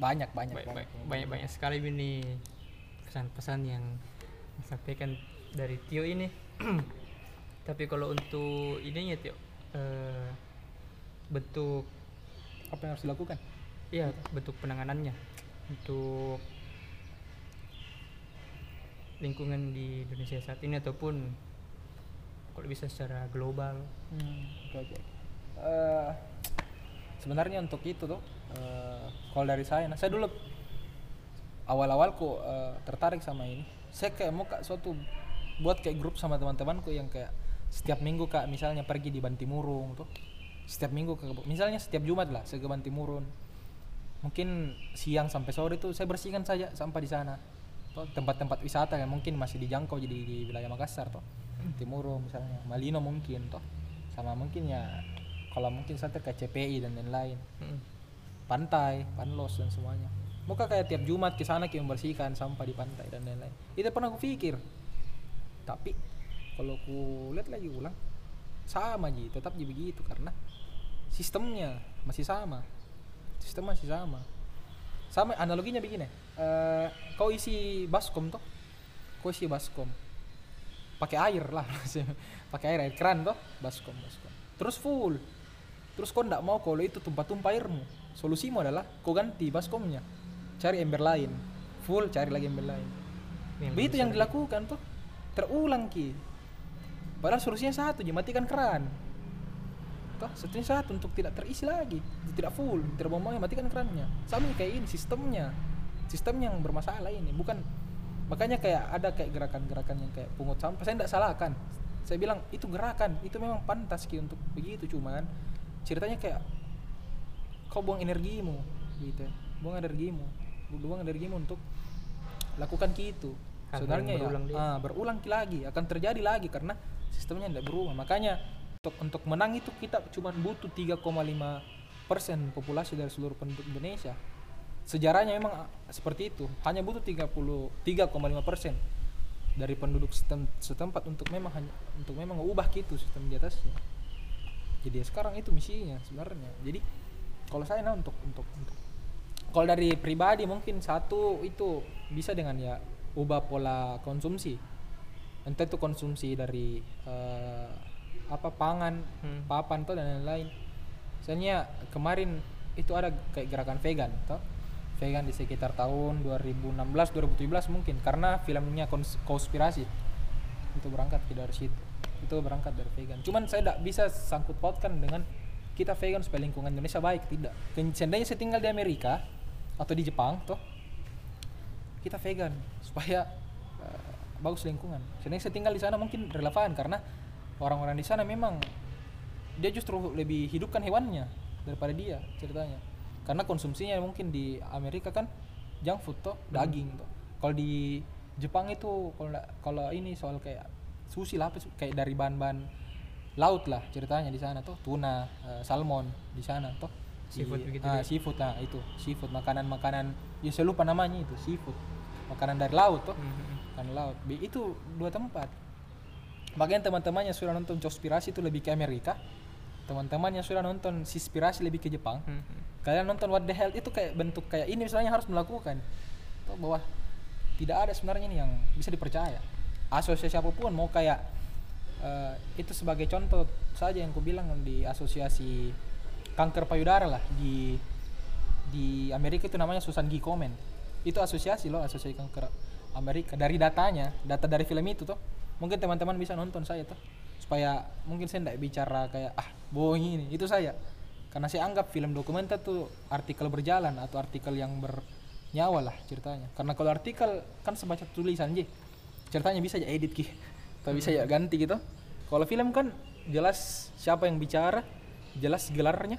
Banyak banyak banyak. banyak, banyak, banyak sekali ini. Pesan-pesan yang disampaikan dari Tio ini <clears throat> tapi kalau untuk ininya Tio eh, bentuk apa yang harus dilakukan Iya, bentuk penanganannya untuk lingkungan di Indonesia saat ini ataupun kalau bisa secara global. Hmm, oke oke. Eh, sebenarnya untuk itu tuh, eh, kalau dari saya, nah saya dulu awal-awal kok eh, tertarik sama ini. Saya kayak mau kak suatu buat kayak grup sama teman-temanku yang kayak setiap minggu kak misalnya pergi di Bantimurung tuh. Setiap minggu ke misalnya setiap Jumat lah saya ke Bantimurung. Mungkin siang sampai sore itu saya bersihkan saja sampah di sana. Tempat-tempat wisata yang mungkin masih dijangkau jadi di wilayah Makassar toh. Timurung misalnya, Malino mungkin toh. Sama mungkin ya kalau mungkin saya ke CPI dan lain-lain. Mm. Pantai, Panlos dan semuanya. Muka kayak tiap Jumat ke sana kita membersihkan sampah di pantai dan lain-lain. Itu pernah aku pikir. Tapi kalau ku lihat lagi ulang sama ji, tetap ji begitu karena sistemnya masih sama. Sistem masih sama. Sama analoginya begini. eh kau isi baskom toh. Kau isi baskom. Pakai air lah. <laughs> pakai air air keran toh, baskom baskom. Terus full. Terus kau ndak mau kalau itu tumpah-tumpah airmu. Solusimu adalah kau ganti baskomnya. Cari ember lain. Full cari lagi ember lain. Begitu yang dilakukan tuh. Terulang ki. Padahal solusinya satu, jadi matikan keran. Toh, satunya satu untuk tidak terisi lagi, tidak full, tidak mau matikan kerannya. Sama kayak ini sistemnya, sistem yang bermasalah ini. Bukan makanya kayak ada kayak gerakan-gerakan yang kayak pungut sampah. Saya tidak salahkan. Saya bilang itu gerakan, itu memang pantas ki untuk begitu. Cuman ceritanya kayak kau buang energimu, gitu. ya. Buang energimu, buang energimu untuk lakukan gitu. Hal-hal Sebenarnya ya, berulang ah, berulang lagi akan terjadi lagi karena sistemnya tidak berubah. Makanya untuk untuk menang itu kita cuma butuh 3,5 persen populasi dari seluruh penduduk Indonesia. Sejarahnya memang ah, seperti itu. Hanya butuh 33,5 persen dari penduduk setem- setempat untuk memang hanya untuk memang mengubah gitu sistem di atasnya. Jadi ya sekarang itu misinya sebenarnya. Jadi kalau saya nah untuk untuk untuk kalau dari pribadi mungkin satu itu bisa dengan ya ubah pola konsumsi entah itu konsumsi dari eh, apa pangan Hmm. papan tuh dan lain-lain. Misalnya kemarin itu ada kayak gerakan vegan toh. Vegan di sekitar tahun 2016 2017 mungkin karena filmnya kons- konspirasi itu berangkat dari situ. Itu berangkat dari vegan. Cuman saya tidak bisa sangkut pautkan dengan kita vegan supaya lingkungan Indonesia baik tidak. Seandainya saya tinggal di Amerika atau di Jepang toh kita vegan supaya bagus lingkungan. Sedangkan saya tinggal di sana mungkin relevan karena orang-orang di sana memang dia justru lebih hidupkan hewannya daripada dia ceritanya. Karena konsumsinya mungkin di Amerika kan junk food toh daging toh. Kalau di Jepang itu kalau kalau ini soal kayak sushi lah apa kayak dari bahan-bahan laut lah ceritanya di sana tuh tuna eh, salmon di sana toh. Di- Seafood begitu ah, deh. seafood nah itu seafood makanan-makanan ya saya lupa namanya itu seafood makanan dari laut toh Mhm. makanan laut. Itu dua tempat. Makanya teman-teman yang sudah nonton Conspirasi itu lebih ke Amerika. Teman-teman yang sudah nonton Sispirasi lebih ke Jepang. Mhm. kalian nonton What the Hell itu kayak bentuk kayak ini misalnya harus melakukan. Tuh, bahwa tidak ada sebenarnya ini yang bisa dipercaya. Asosiasi apa pun mau kayak eh, itu sebagai contoh saja yang ku bilang di asosiasi kanker payudara lah. Di di Amerika itu namanya Susan G. Komen itu asosiasi loh asosiasi kanker Amerika. Dari datanya data dari film itu tuh mungkin teman-teman bisa nonton saya tuh. Supaya mungkin saya tidak bicara kayak ah bohong ini. Itu saya. Karena saya anggap film dokumenter tuh artikel berjalan atau artikel yang bernyawa lah ceritanya. Karena kalau artikel kan sebaca tulisan je ceritanya bisa ya edit ki. Atau bisa ya ganti gitu. Kalau film kan jelas siapa yang bicara jelas gelarnya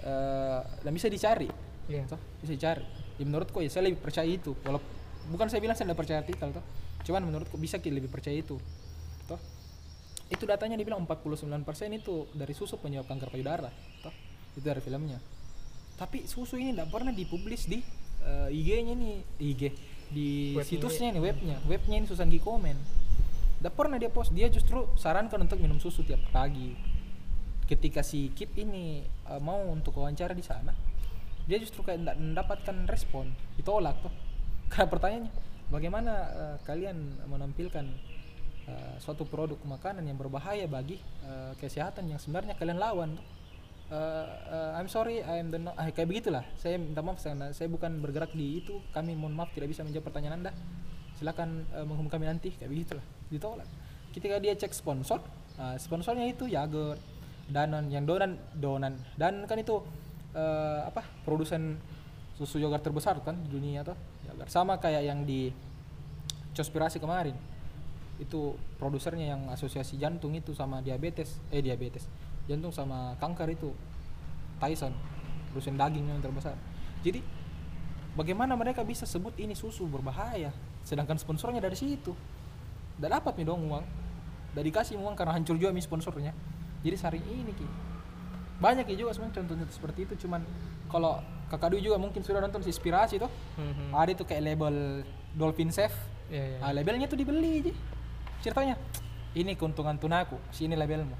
eh, dan bisa dicari. Toh bisa dicari ya menurutku ya saya lebih percaya itu. Walau bukan saya bilang saya tidak percaya artikel toh. Cuman menurutku bisa ki lebih percaya itu toh. Itu datanya dibilang 49% itu dari susu penyebab kanker payudara toh. Itu dari filmnya. Tapi susu ini tidak pernah dipublis di eh, IG-nya nih IG di Webnya. situsnya nih webnya. Webnya ini Susan G. Komen. Tidak pernah dia post. Dia justru sarankan untuk minum susu tiap pagi. Ketika si Kip ini eh, mau untuk wawancara di sana dia justru kayak tidak mendapatkan respon. Ditolak tuh. <laughs> Karena pertanyaannya bagaimana eh, kalian menampilkan eh, suatu produk makanan yang berbahaya bagi eh, kesehatan yang sebenarnya kalian lawan Eh, eh, I'm sorry I'm the no- ah, kayak begitulah. Saya minta maaf karena saya bukan bergerak di itu. Kami mohon maaf tidak bisa menjawab pertanyaan anda. Silakan eh, menghubungi kami nanti kayak begitulah. Ditolak. Ketika dia cek sponsor ah, sponsornya itu Jager Danon yang Donan Donan. Dan kan itu eh, apa produsen susu yogurt terbesar kan di dunia tuh Jager sama kayak yang di Conspirasi kemarin. Itu produsernya yang asosiasi jantung itu sama diabetes eh diabetes. Jantung sama kanker itu Tyson produsen daging yang terbesar. Jadi bagaimana mereka bisa sebut ini susu berbahaya? Sedangkan sponsornya dari situ. Tidak dapat nih dong uang. Tidak dikasih uang karena hancur juga nih sponsornya. Jadi saring ini ki banyak ya juga sebenarnya contoh-contoh seperti itu cuman kalau kakak Dwi juga mungkin sudah nonton si inspirasi tuh Mhm. ada itu kayak label Dolphin Safe Iya, iya. Ah, labelnya tuh dibeli aja. Ceritanya, ini keuntungan tunaku, sini labelmu.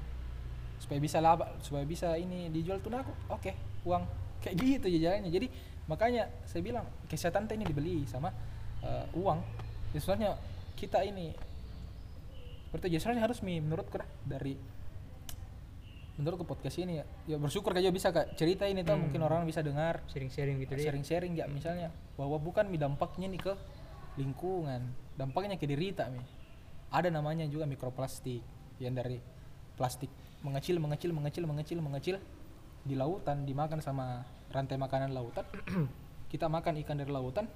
Supaya bisa laba, supaya bisa ini dijual tunaku. Oke, uang. Kayak gitu aja jalannya. Jadi makanya saya bilang kesehatan teh ini dibeli sama eh, uang. Ya, sebenarnya kita ini seperti sebenarnya harus mi menurutku dah dari menurutku podcast ini ya, ya bersyukur kayak bisa kak. Cerita ini tuh Hmm. mungkin orang bisa dengar. Sharing-sharing gitu sharing-sharing ya misalnya bahwa bukan mi dampaknya nih ke lingkungan. Dampaknya ke diri tak mi. Ada namanya juga mikroplastik. Yang dari plastik mengecil mengecil mengecil mengecil mengecil di lautan dimakan sama rantai makanan lautan. <clears throat> Kita makan ikan dari lautan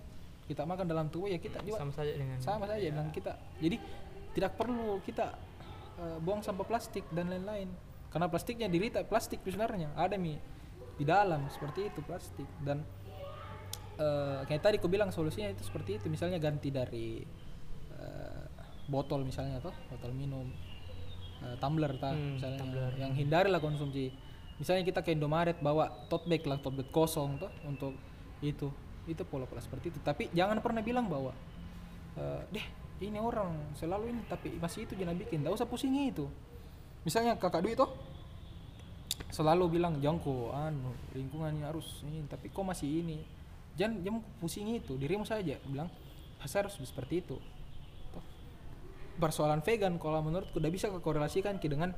kita makan dalam tubuh ya kita juga Sama saja dengan sama saja dengan kita. Jadi tidak perlu kita eh, buang sampah plastik dan lain-lain karena plastiknya diri tak plastik sebenarnya. Ada mi. Di dalam seperti itu plastik. Dan eh, kayak tadi aku bilang solusinya itu seperti itu. Misalnya ganti dari eh, botol misalnya toh botol minum eh, tumbler ta Hmm, misalnya. tumbler. yang hindarilah konsumsi. Misalnya kita ke Indomaret bawa tote bag lah tote bag kosong toh untuk itu. Itu pola-pola seperti itu. Tapi jangan pernah bilang bahwa eh, deh ini orang selalu ini tapi masih itu jangan bikin. Tidak usah pusingi itu misalnya kakak Dwi toh selalu bilang jangko anu lingkungannya harus ini tapi kok masih ini jangan jangan pusingi itu dirimu saja bilang saya harus seperti itu Toh. persoalan vegan kalau menurutku udah bisa korelasikan ke dengan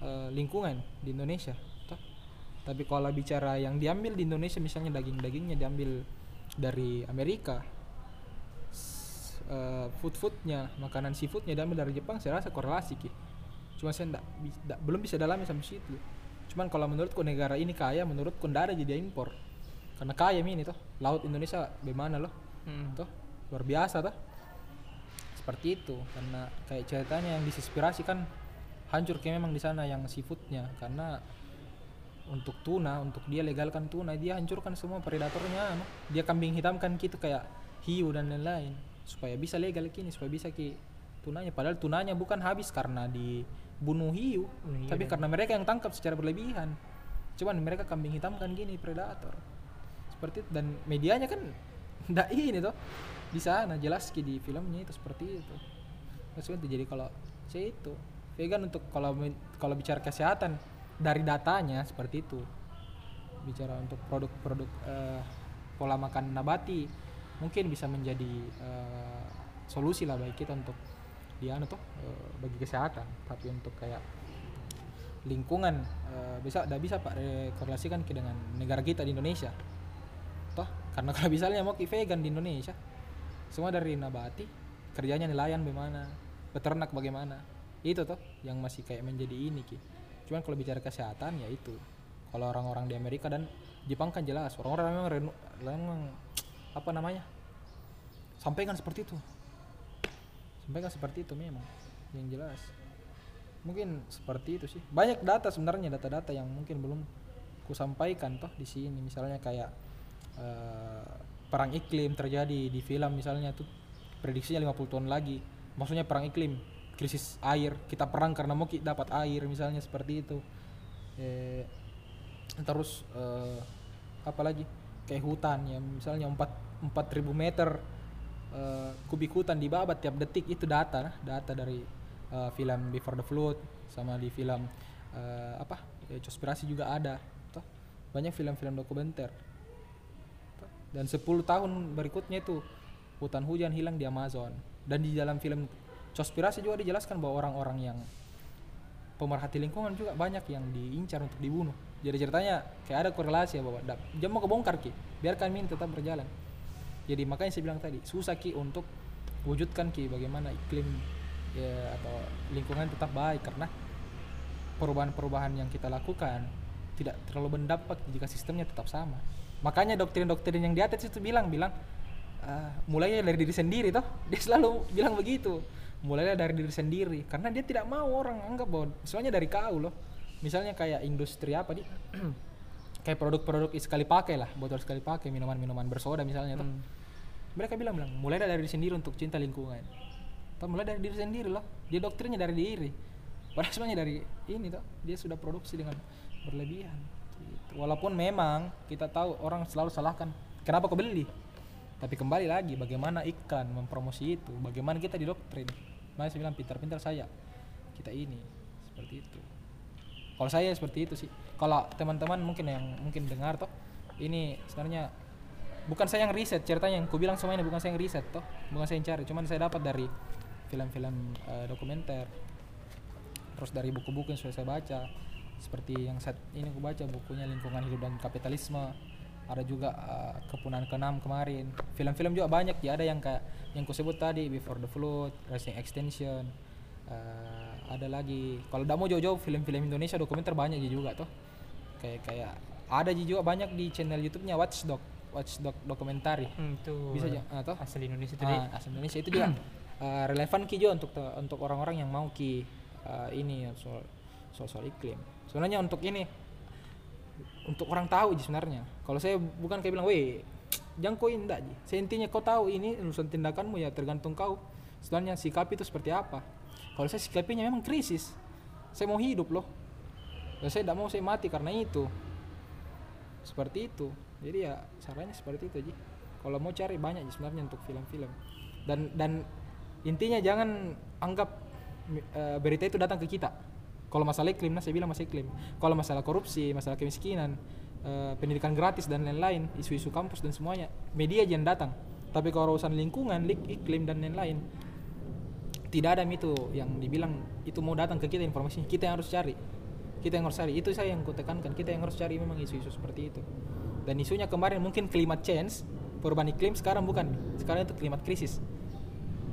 eh, lingkungan di Indonesia Toh. tapi kalau bicara yang diambil di Indonesia misalnya daging-dagingnya diambil dari Amerika s- eh, food-foodnya makanan seafoodnya diambil dari Jepang saya rasa korelasi ki cuma saya bi- ndak- belum bisa dalami sampai situ. Cuman kalau menurutku negara ini kaya menurutku ndak ada jadi impor. Karena kaya ini toh laut Indonesia bagaimana loh? Hmm. toh luar biasa toh. Seperti itu karena kayak ceritanya yang disinspirasi kan hancur kayak memang di sana yang seafoodnya. Karena untuk tuna untuk dia legalkan tuna dia hancurkan semua predatornya anu. dia kambing hitamkan gitu kayak hiu dan lain-lain. Supaya bisa legal kini supaya bisa ki tunanya. Padahal tunanya bukan habis karena hiu Bunuh hiu. Tapi dan- karena mereka yang tangkap secara berlebihan. Cuman mereka kambing hitamkan gini predator. Seperti itu. dan medianya kan <laughs> ndak ini tuh di sana jelas di filmnya itu seperti itu. Itu jadi kalau saya itu vegan untuk kalau kalau bicara kesehatan dari datanya seperti itu. Bicara untuk produk-produk eh, pola makan nabati mungkin bisa menjadi eh, solusi lah bagi kita untuk dia anu tuh eh, bagi kesehatan tapi untuk kayak lingkungan eh, bisa tidak bisa pak korelasikan ke dengan negara kita di Indonesia. Toh karena <laughs> kalau misalnya mau vegan di Indonesia semua dari nabati kerjanya nelayan bagaimana peternak bagaimana itu toh yang masih kayak menjadi ini ki. Cuman kalau bicara kesehatan ya itu. Kalau orang-orang di Amerika dan Jepang kan jelas orang-orang memang memang apa namanya sampaikan seperti itu sampaikan seperti itu memang yang jelas. Mungkin seperti itu sih. Banyak data sebenarnya data-data yang mungkin belum ku sampaikan toh di sini. Misalnya kayak eh, perang iklim terjadi di film misalnya tuh. Prediksinya 50 tahun lagi. Maksudnya perang iklim krisis air. Kita perang karena mau ki- dapat air misalnya seperti itu. Eh, terus eh, apa lagi? Kayak hutan ya misalnya 4 4000 meter eh, kubik hutan dibabat tiap detik itu data data dari eh, film Before the Flood sama di film eh, apa ya, Conspiracy juga ada toh. Banyak film-film dokumenter. Dan 10 tahun berikutnya itu hutan hujan hilang di Amazon. Dan di dalam film Conspiracy juga dijelaskan bahwa orang-orang yang pemerhati lingkungan juga banyak yang diincar untuk dibunuh. Jadi ceritanya kayak ada korelasi ya bahwa dia mau kebongkar ki. Biarkan ini tetap berjalan jadi makanya saya bilang tadi susah ki untuk wujudkan ki bagaimana iklim ya atau lingkungan tetap baik. Karena perubahan-perubahan yang kita lakukan tidak terlalu berdampak jika sistemnya tetap sama. Makanya doktrin-doktrin yang di atas itu bilang bilang "Ah, mulainya dari diri sendiri toh. <laughs> Dia selalu bilang begitu. Mulainya dari diri sendiri. Karena dia tidak mau orang anggap bahwa soalnya dari kau loh. Misalnya kayak industri apa di <clears throat> kayak produk-produk sekali pakai lah botol sekali pakai minuman-minuman bersoda misalnya toh. Hmm. Mereka bilang bilang mulai dari diri sendiri untuk cinta lingkungan. Toh mulai dari diri sendiri loh. Dia doktrinnya dari diri. Padahal sebenarnya dari ini toh dia sudah produksi dengan berlebihan. Gitu. walaupun memang kita tahu orang selalu salahkan kenapa kau beli? Tapi kembali lagi bagaimana iklan mempromosi itu? Bagaimana kita didoktrin? Saya bilang pintar-pintar saya kita ini. Seperti itu. Kalau saya seperti itu sih. Kalau teman-teman mungkin yang mungkin dengar toh ini sebenarnya bukan saya yang riset ceritanya yang ku bilang semuanya bukan saya yang riset toh. Bukan saya yang cari cuman saya dapat dari film-film eh, dokumenter. Terus dari buku-buku yang sudah saya baca seperti yang saat ini aku baca bukunya lingkungan hidup dan kapitalisme. Ada juga eh, kepunahan keenam kemarin. Film-film juga banyak ya ada yang kayak yang ku sebut tadi Before the Flood Racing Extension eh, ada lagi. Kalau tidak mau jauh-jauh film-film Indonesia dokumenter banyak juga tuh kayak kayak ada juga banyak di channel YouTube-nya Watchdog Watchdog dokumentari Hmm, itu. Bisa aja ah, asal Indonesia tadi Ah, asal Indonesia itu juga eh, <clears throat> relevan ki juga untuk untuk orang-orang yang mau ki eh, ini ya, soal soal soal iklim. Sebenarnya untuk ini untuk orang tahu sih sebenarnya. Kalau saya bukan kayak bilang weh jangan kau indah ji? Saya intinya kau tahu ini urusan tindakanmu ya tergantung kau. Sebenarnya sikap itu seperti apa? Kalau saya sikapinya memang krisis. Saya mau hidup loh. Dan saya tidak mau saya mati karena itu. Seperti itu jadi ya caranya seperti itu Ji. Kalau mau cari banyak sebenarnya untuk film-film. Dan dan intinya jangan anggap eh, berita itu datang ke kita. Kalau masalah iklim nah saya bilang masalah iklim. Kalau masalah korupsi masalah kemiskinan eh, pendidikan gratis dan lain-lain isu-isu kampus dan semuanya media aja yang datang. Tapi kalau urusan lingkungan iklim dan lain-lain tidak ada itu yang dibilang itu mau datang ke kita informasinya. Kita yang harus cari. Kita yang harus cari. Itu saya yang kutekankan kita yang harus cari memang isu-isu seperti itu dan isunya kemarin mungkin climate change perubahan iklim sekarang bukan. Sekarang itu climate krisis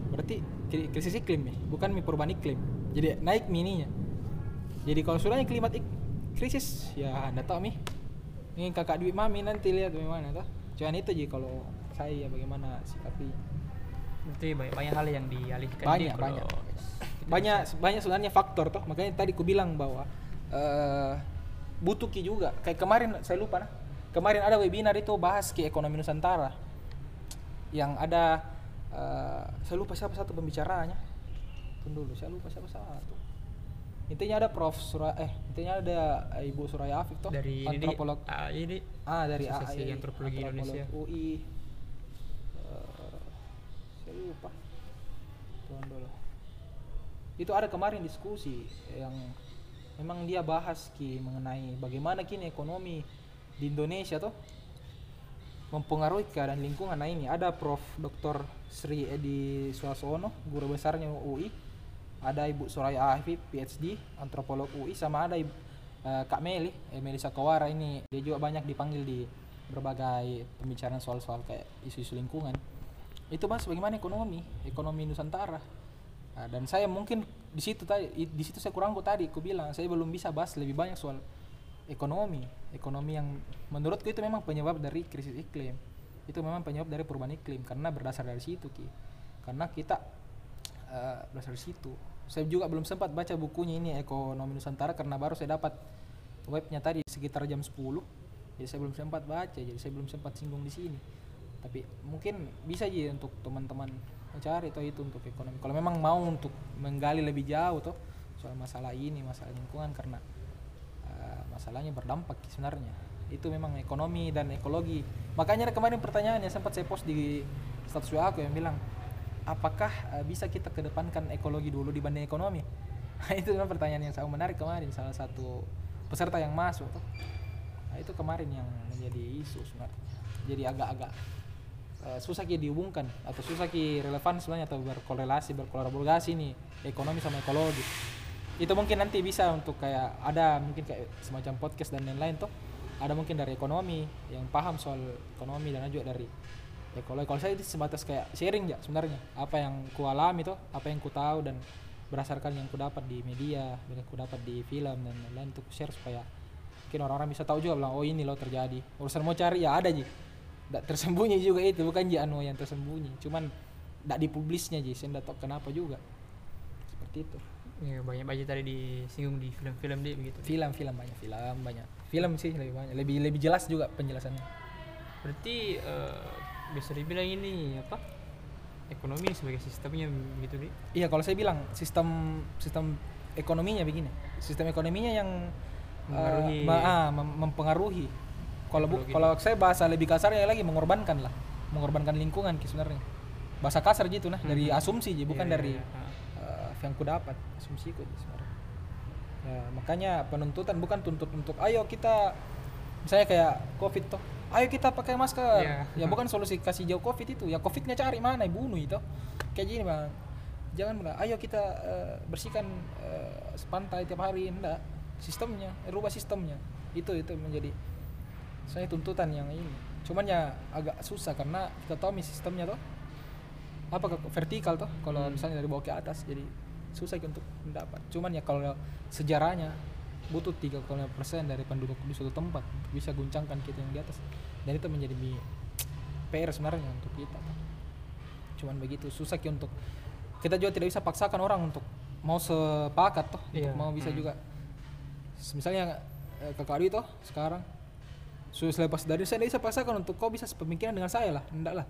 berarti kri- krisis iklim nih bukan mi perubahan iklim. Jadi naik mininya. Jadi kalau sudah climate ik- krisis ya anda tahu mi ini kakak duit mami nanti lihat bagaimana toh. Cuman itu jadi kalau saya bagaimana sikapi. Berarti banyak banyak hal yang dialihkan Banyak, banyak. banyak bisa- banyak sebenarnya faktor toh. Makanya tadi ku bilang bahwa eh butuh ki juga. Kayak kemarin saya lupa nah kemarin ada webinar itu bahas ki ekonomi nusantara. Yang ada eh saya lupa siapa satu pembicaranya. Tunggu dulu saya lupa siapa satu. Intinya ada Prof. Suraya eh intinya ada Ibu Suraya Afif toh dari ini antropolog. Ah, ini ah dari Asosiasi AI, Antropologi antropolog Indonesia. UI Eh, saya lupa. Tunggu dulu itu ada kemarin diskusi yang memang dia bahas ki mengenai bagaimana kini ekonomi di Indonesia tuh mempengaruhi keadaan lingkungan. Nah ini ada Prof. Dr. Sri Edi Suasono guru besarnya UI ada Ibu Soraya Afif PhD antropolog UI sama ada Ibu, eh, Kak Meli eh, Melisa Kawara ini dia juga banyak dipanggil di berbagai pembicaraan soal-soal kayak isu-isu lingkungan. Itu bahas bagaimana ekonomi ekonomi Nusantara? Nah, dan saya mungkin di situ tadi di situ saya kurang kok tadi aku bilang saya belum bisa bahas lebih banyak soal ekonomi. Ekonomi yang menurutku itu memang penyebab dari krisis iklim. Itu memang penyebab dari perubahan iklim karena berdasar dari situ ki. Karena kita eh, berdasar dari situ. Saya juga belum sempat baca bukunya ini ekonomi nusantara karena baru saya dapat webnya tadi sekitar jam 10 jadi saya belum sempat baca jadi saya belum sempat singgung di sini. Tapi mungkin bisa aja untuk teman-teman mencari toh itu untuk ekonomi. Kalau memang mau untuk menggali lebih jauh tuh soal masalah ini masalah lingkungan karena masalahnya berdampak sebenarnya. Itu memang ekonomi dan ekologi. Makanya kemarin pertanyaannya sempat saya post di status WA aku yang bilang apakah eh, bisa kita kedepankan ekologi dulu dibanding ekonomi? <laughs> Nah, itu memang pertanyaan yang sangat menarik kemarin salah satu peserta yang masuk. Nah, itu kemarin yang menjadi isu sebenarnya. Jadi agak-agak eh, susah ki dihubungkan atau susah ki relevan sebenarnya atau berkorelasi berkolaborasi nih ekonomi sama ekologi itu mungkin nanti bisa untuk kayak ada mungkin kayak semacam podcast dan lain-lain tuh ada mungkin dari ekonomi yang paham soal ekonomi dan juga dari ekologi kalau saya itu sebatas kayak sharing ya sebenarnya. Apa yang ku alami tuh apa yang ku tahu dan berdasarkan yang ku dapat di media yang ku dapat di film dan lain-lain untuk share supaya mungkin orang-orang bisa tahu juga bilang oh ini loh terjadi. Urusan mau cari ya ada ji. Tidak tersembunyi <laughs> juga itu bukan ji anu yang tersembunyi. Cuman tidak dipublisnya ji. Saya tidak tahu kenapa juga. Seperti itu ya, banyak banyak tadi disinggung di film-film dia begitu. Film-film banyak film banyak film sih lebih banyak lebih lebih jelas juga penjelasannya. Berarti eh, bisa dibilang ini apa ekonomi sebagai sistemnya begitu di iya kalau saya bilang sistem sistem ekonominya begini. Sistem ekonominya yang Mempengaruhi. eh, ma- ah, mem- mempengaruhi. Kalau bu kalau saya bahasa lebih kasarnya lagi mengorbankan lah. Mengorbankan lingkungan sebenarnya. Bahasa kasar gitu nah dari Mhm. asumsi ji bukan Iya, dari iya, iya. Eh, yang ku dapat asumsiku sebenarnya. Ya makanya penuntutan bukan tuntut untuk ayo kita misalnya kayak covid toh ayo kita pakai masker. Iya. ya bukan solusi kasih jauh covid itu. Ya covidnya cari mana? Bunuh itu. Kayak gini bang. Jangan bilang ayo kita eh, bersihkan eh, pantai tiap hari. Enggak. Sistemnya eh, rubah sistemnya. Itu itu menjadi saya tuntutan yang ini. Cuman ya agak susah karena kita tahu sistemnya tuh apa vertikal tuh kalau Hmm. misalnya dari bawah ke atas jadi susah untuk mendapat. Cuman ya kalau sejarahnya butuh 35% dari penduduk di suatu tempat untuk bisa guncangkan kita yang di atas. Dan itu menjadi PR sebenarnya untuk kita. Cuman begitu susah ki untuk kita juga tidak bisa paksakan orang untuk mau sepakat toh Iya. untuk mau bisa Hmm. juga. Misalnya eh, kakak Adi toh sekarang sudah lepas dari saya tidak bisa paksakan untuk kau bisa sepemikiran dengan saya lah enggak lah.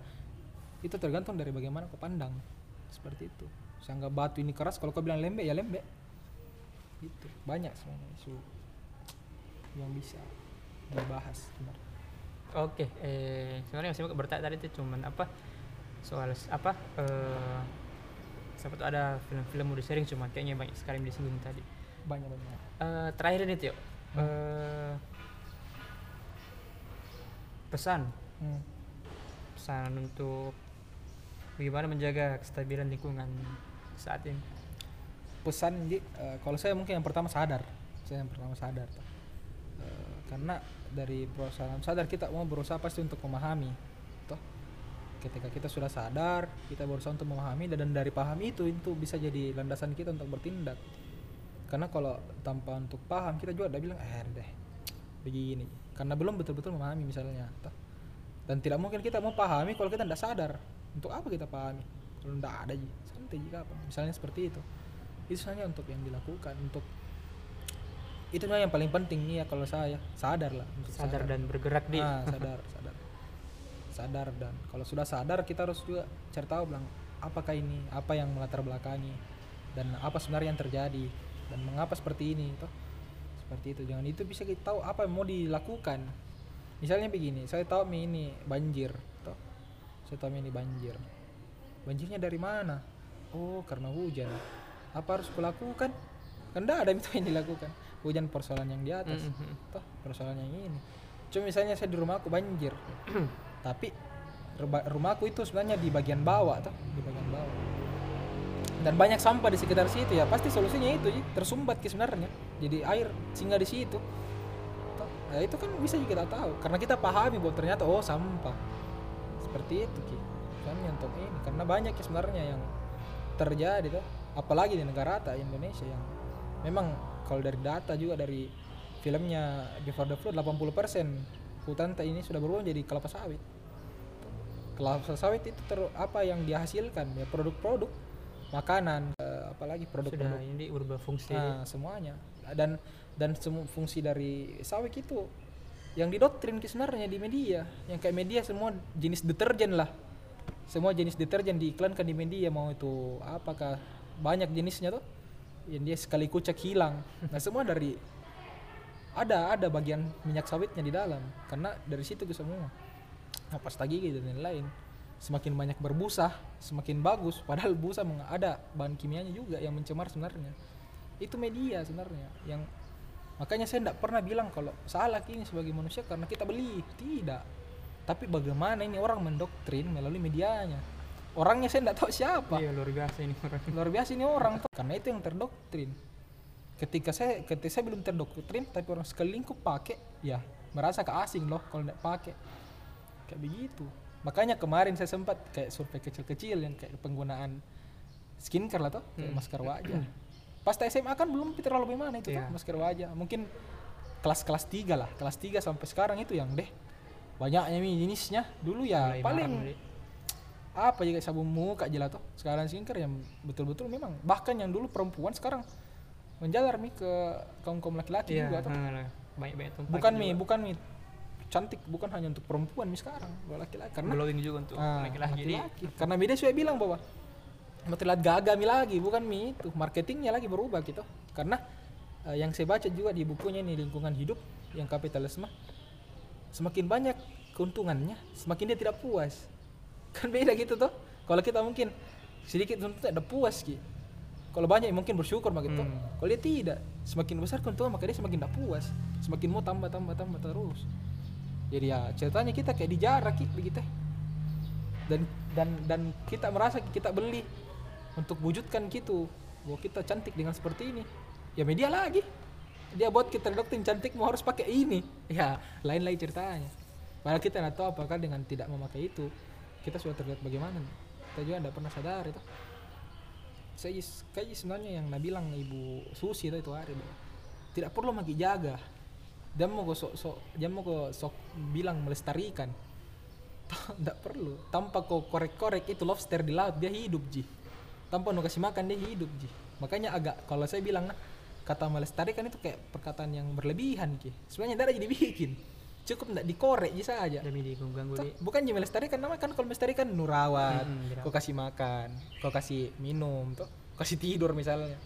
Itu tergantung dari bagaimana kau pandang. Seperti itu saya anggap batu ini keras kalau kau bilang lembek ya lembek itu banyak sebenarnya isu yang bisa dibahas sebenarnya. Oke, eh, sebenarnya masih mau bertanya tadi itu cuman apa soal apa eh sempat ada film-film udah sharing cuma kayaknya banyak sekali yang disinggung tadi. banyak banyak Eh, terakhir ini Tio, eh, pesan hmm. pesan untuk bagaimana menjaga kestabilan lingkungan saat ini. pesan Ji, eh, kalau saya mungkin yang pertama sadar. Saya yang pertama sadar. Eh, karena dari perusahaan sadar kita mau berusaha pasti untuk memahami toh. Ketika kita sudah sadar kita berusaha untuk memahami dan dari pahami itu itu bisa jadi landasan kita untuk bertindak. Karena kalau tanpa untuk paham kita juga udah bilang eh deh begini. Karena belum betul-betul memahami misalnya toh. dan tidak mungkin kita mau pahami kalau kita tidak sadar. Untuk apa kita pahami? Kalau ndak ada ji santai ji kapan misalnya seperti itu. Itu hanya untuk yang dilakukan untuk itu yang paling penting nih ya kalau saya sadar lah untuk sadar dan bergerak di Ah, <laughs> sadar sadar. Sadar dan kalau sudah sadar kita harus juga cari tahu bilang apakah ini apa yang melatar belakangi dan apa sebenarnya yang terjadi dan mengapa seperti ini toh. Seperti itu. Jangan itu bisa kita tahu apa yang mau dilakukan. Misalnya begini saya tahu ini banjir toh. Saya tahu ini banjir. Banjirnya dari mana oh karena hujan. Apa harus kulakukan? Kan ada itu yang dilakukan. Hujan persoalan yang di atas. Mhm. toh persoalan yang ini. Cuma misalnya saya di rumahku banjir. <clears throat> Tapi rumahku itu sebenarnya di bagian bawah toh. Di bagian bawah. Dan banyak sampah di sekitar situ ya. Pasti solusinya itu Ji. tersumbat ke sebenarnya. Jadi air singgah di situ. Toh, ya itu kan bisa juga kita tahu. Karena kita pahami bahwa ternyata oh sampah. Seperti itu ki. Misalnya untuk ini. Karena banyak ya sebenarnya yang terjadi tuh apalagi di negara ta Indonesia yang memang kalau dari data juga dari filmnya Before the Flood 80% hutan ta ini sudah berubah menjadi kelapa sawit. Kelapa sawit itu ter, apa yang dihasilkan? Ya produk-produk makanan eh, apalagi sudah produk-produk ini berubah fungsi. Nah, semuanya. Dan dan semua fungsi dari sawit itu yang didoktrin sebenarnya di media. Yang kayak media semua jenis deterjen lah semua jenis deterjen diiklankan di media mau itu apakah banyak jenisnya tuh yang dia sekali kucek hilang. Nah semua dari ada ada bagian minyak sawitnya di dalam karena dari situ ke semua. Nah, pasta gigi dan lain-lain. Semakin banyak berbusa semakin bagus padahal busa ada bahan kimianya juga yang mencemar sebenarnya. Itu media sebenarnya yang makanya saya tidak pernah bilang kalau salah ini sebagai manusia karena kita beli. Tidak tapi bagaimana ini orang mendoktrin melalui medianya? Orangnya saya tidak tahu siapa. Iya luar biasa ini orang. <laughs> Luar biasa ini orang tuh. karena itu yang terdoktrin. Ketika saya ketika saya belum terdoktrin tapi orang sekelilingku pakai ya merasa keasing loh kalau tidak pakai. Kayak begitu. Makanya kemarin saya sempat kayak survei kecil-kecil yang kayak penggunaan skincare lah tuh kayak Hmm. masker wajah. Pas SMA kan belum terlalu bagaimana itu tuh Iya. masker wajah. Mungkin kelas-kelas 3 lah kelas 3 sampai sekarang itu yang deh banyaknya nih jenisnya. Dulu ya Mulai paling apa juga sabun muka tuh. Sekarang skincare yang betul-betul memang bahkan yang dulu perempuan sekarang menjalar mi ke kaum kaum laki-laki iya juga tuh. nah, banyak banyak tempat bukan mi bukan mi. Cantik bukan hanya untuk perempuan mi sekarang buat laki-laki. Karena glowing juga untuk ah, laki-laki. Laki-laki. karena beda saya bilang bahwa terlihat gagah mi lagi bukan mi. Itu marketingnya lagi berubah gitu. Karena eh, yang saya baca juga di bukunya ini lingkungan hidup yang kapitalisme semakin banyak keuntungannya semakin dia tidak puas. <laughs> Kan beda gitu tuh kalau kita mungkin sedikit untuk tidak puas ki. Kalau banyak mungkin bersyukur begitu Hmm. kalau dia tidak semakin besar keuntungan maka dia semakin tidak puas. Semakin mau tambah tambah tambah terus. Jadi ya ceritanya kita kayak dijarah ki begitu. Dan dan dan kita merasa kita beli untuk wujudkan gitu. Bahwa kita cantik dengan seperti ini. Ya media lagi dia buat kita doktrin cantik mau harus pakai ini. Ya lain lain ceritanya. Padahal kita tidak tahu apakah dengan tidak memakai itu kita sudah terlihat bagaimana. Kita juga tidak pernah sadar itu. Saya kayak sebenarnya yang nak bilang ibu Susi itu itu hari. Bahwa tidak perlu lagi jaga. Dia mau kok sok sok dia mau kok sok bilang melestarikan. <laughs> Tidak perlu. Tanpa kau korek-korek itu lobster di laut dia hidup ji. Tanpa nu kasih makan dia hidup ji. Makanya agak kalau saya bilang nah kata melestarikan itu kayak perkataan yang berlebihan ki. Sebenarnya tidak jadi bikin. Cukup tidak dikorek ji saja demi diganggu bukan jadi melestarikan nama kan kalau melestarikan nu rawat Mm-mm, dirawat. kau kasih makan kau kasih minum tuh kasih tidur misalnya.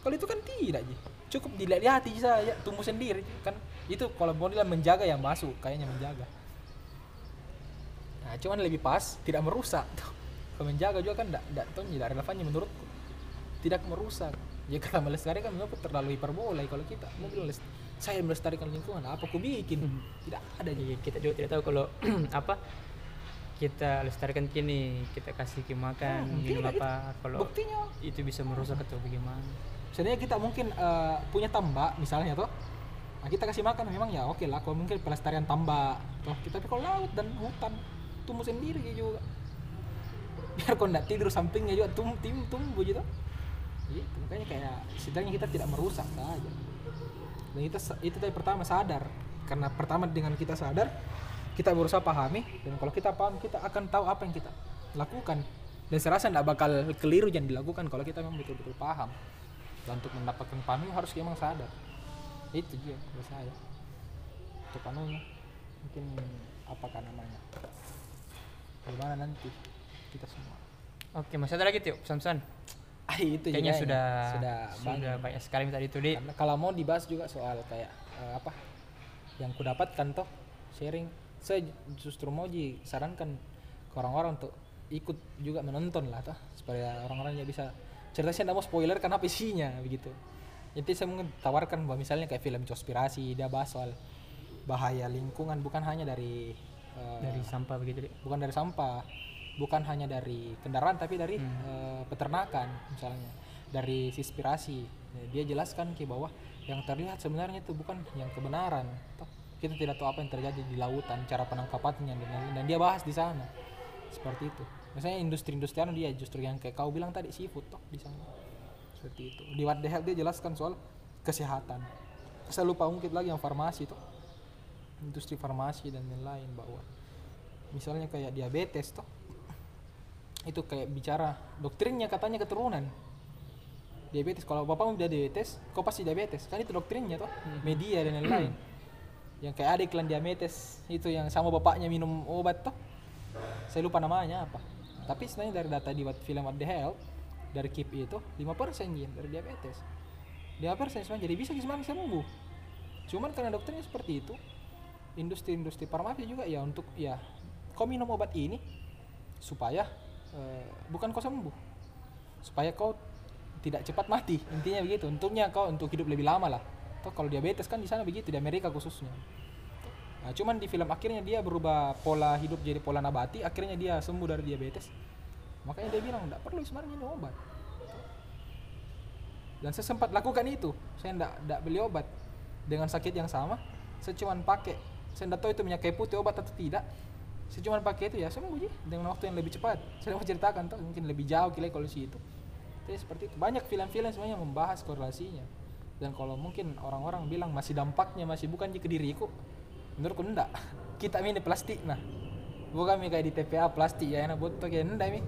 Kalau itu kan tidak ji. Cukup dilihat ji saja tumbuh sendiri kan. Itu kalau mau bilang menjaga yang masuk kayaknya menjaga. Nah cuman lebih pas tidak merusak tuh. Kalau menjaga juga kan tidak tidak tidak relevannya menurutku. Tidak merusak ya <laughs> kata melestarikan menurutku terlalu hiperbola kalau kita. Bilang "Les- saya melestarikan lingkungan apa aku bikin? Hmm. tidak ada. Ji Iya, kita juga tidak tahu kalau <clears throat> apa kita lestarikan kini kita kasih ke makan Hmm, minum tidak, apa kalau buktinya. itu bisa merusak atau bagaimana? Sebenarnya kita mungkin eh, punya tambak misalnya tuh nah, kita kasih makan memang ya oke lah kalau mungkin pelestarian tambak toh. Kita tapi kalau laut dan hutan tumbuh sendiri juga. Biar kau nggak tidur sampingnya juga tum tim tumbuh gitu gitu makanya kayak setidaknya kita tidak merusak saja. Dan kita itu tadi pertama sadar. Karena pertama dengan kita sadar kita berusaha pahami dan kalau kita paham kita akan tahu apa yang kita lakukan. Dan saya rasa tidak bakal keliru yang dilakukan kalau kita memang betul-betul paham. Dan untuk mendapatkan panu harus memang sadar. Itu dia menurut saya. Untuk panunya mungkin apakah namanya? Gimana nanti kita semua? Oke, masih ada lagi tuh pesan-pesan. Ah itu Kayaknya juga sudah sudah sudah banyak. banyak sekali tadi di. Karena kalau mau dibahas juga soal kayak eh, apa yang kudapatkan toh sharing. Saya justru mau ji sarankan ke orang-orang untuk ikut juga menonton lah toh supaya orang-orangnya bisa cerita. Saya tidak mau spoiler karena apa isinya begitu. Jadi saya mungkin tawarkan bahwa misalnya kayak film konspirasi dia bahas soal bahaya lingkungan bukan hanya dari eh, Dari sampah begitu, bukan dari sampah bukan hanya dari kendaraan tapi dari Hmm. eh, peternakan misalnya. Dari sispirasi dia jelaskan ke bahwa yang terlihat sebenarnya itu bukan yang kebenaran. Kita tidak tahu apa yang terjadi di lautan cara penangkapannya dan dan dia bahas di sana. Seperti itu. Misalnya industri-industri anu dia justru yang kayak kau bilang tadi seafood toh di sana. Seperti itu. Di What the Health dia jelaskan soal kesehatan. Saya lupa ungkit lagi yang farmasi toh. Industri farmasi dan lain-lain bahwa misalnya kayak diabetes toh itu kayak bicara doktrinnya katanya keturunan. Diabetes kalau bapakmu udah diabetes kau pasti diabetes? Kan itu doktrinnya toh media dan lain-lain. Yang kayak ada iklan diabetes itu yang sama bapaknya minum obat toh. Saya lupa namanya apa. Tapi sebenarnya dari data di film What the Health dari KIP itu 5% Jin, dari diabetes. 5% sebenarnya jadi bisa sebenarnya sembuh cuman karena dokternya seperti itu industri-industri farmasi juga ya untuk ya kau minum obat ini supaya eh, bukan kau sembuh. Supaya kau tidak cepat mati. Intinya begitu. Untungnya kau untuk hidup lebih lama lah. Toh kalau diabetes kan di sana begitu di Amerika khususnya. Nah, cuman di film akhirnya dia berubah pola hidup jadi pola nabati akhirnya dia sembuh dari diabetes. Makanya dia bilang tidak perlu sebenarnya minum obat. Dan saya sempat lakukan itu. Saya tidak tidak beli obat. Dengan sakit yang sama saya cuma pakai. Saya tidak tahu itu minyak kayu putih obat atau tidak saya cuma pakai itu ya sembuh ji dengan waktu yang lebih cepat. Saya mau ceritakan tuh mungkin lebih jauh kira kalau itu. Jadi seperti itu. Banyak film-film yang membahas korelasinya. Dan kalau mungkin orang-orang bilang masih dampaknya masih bukan ke diriku menurutku enggak. <laughs> Kita ini plastik nah. Bukan mi kayak di TPA plastik ya enak buat kayak enggak mi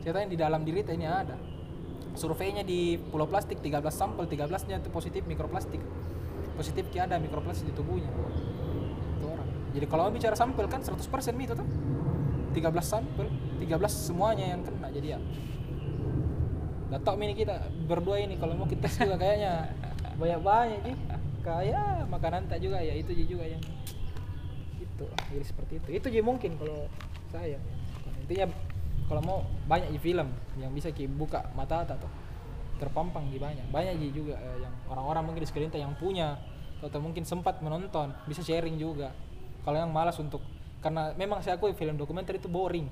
ceritanya di dalam diri ini ada. Surveinya di pulau plastik 13 sampel 13 nya itu positif mikroplastik. Positif ki ada mikroplastik di tubuhnya jadi kalau bicara sampel kan 100% mi itu tuh. 13 sampel 13 semuanya yang kena. Jadi ya Gak tau ini kita berdua ini kalau mau kita juga kayaknya banyak-banyak sih kayak makanan tak juga ya itu juga yang itu jadi seperti itu. Itu jadi mungkin kalau saya. Intinya kalau mau banyak di film yang bisa ki buka mata atau terpampang di banyak. Banyak juga eh, yang orang-orang mungkin di sekeliling yang punya atau mungkin sempat menonton bisa sharing juga kalau yang malas untuk karena memang saya akui film dokumenter itu boring.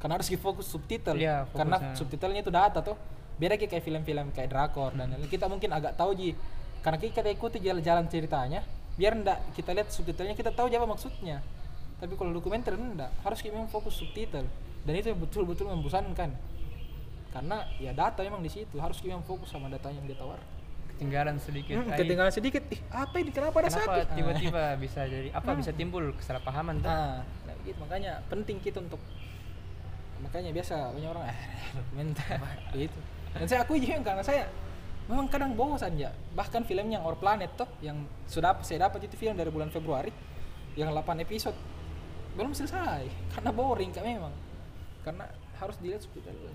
Karena harus fokus subtitle. Iya, karena subtitlenya itu data tuh beda kayak film-film kayak drakor dan lain-lain. kita mungkin agak tahu ji. Karena kita ikuti jalan-jalan ceritanya biar ndak kita lihat subtitlenya kita tahu apa maksudnya. Tapi kalau dokumenter enggak harus kita memang fokus subtitle. Dan itu betul-betul membosankan. Karena ya data memang di situ. Harus kita memang fokus sama data yang dia tawar Ketinggalan sedikit. Hmm, ketinggalan sedikit. Ih apa ini? Kenapa ada Kenapa sapi tiba-tiba bisa jadi apa bisa timbul kesalahpahaman tuh? nah, nah gitu. Makanya penting kita untuk makanya biasa banyak orang eh dokumenter <laughs> gitu. Dan saya akui juga karena saya memang kadang bosan ya bahkan filmnya Our Planet toh yang sudah saya dapat itu film dari bulan Februari yang 8 episode belum selesai. Karena boring kak memang. Karena harus dilihat subtitle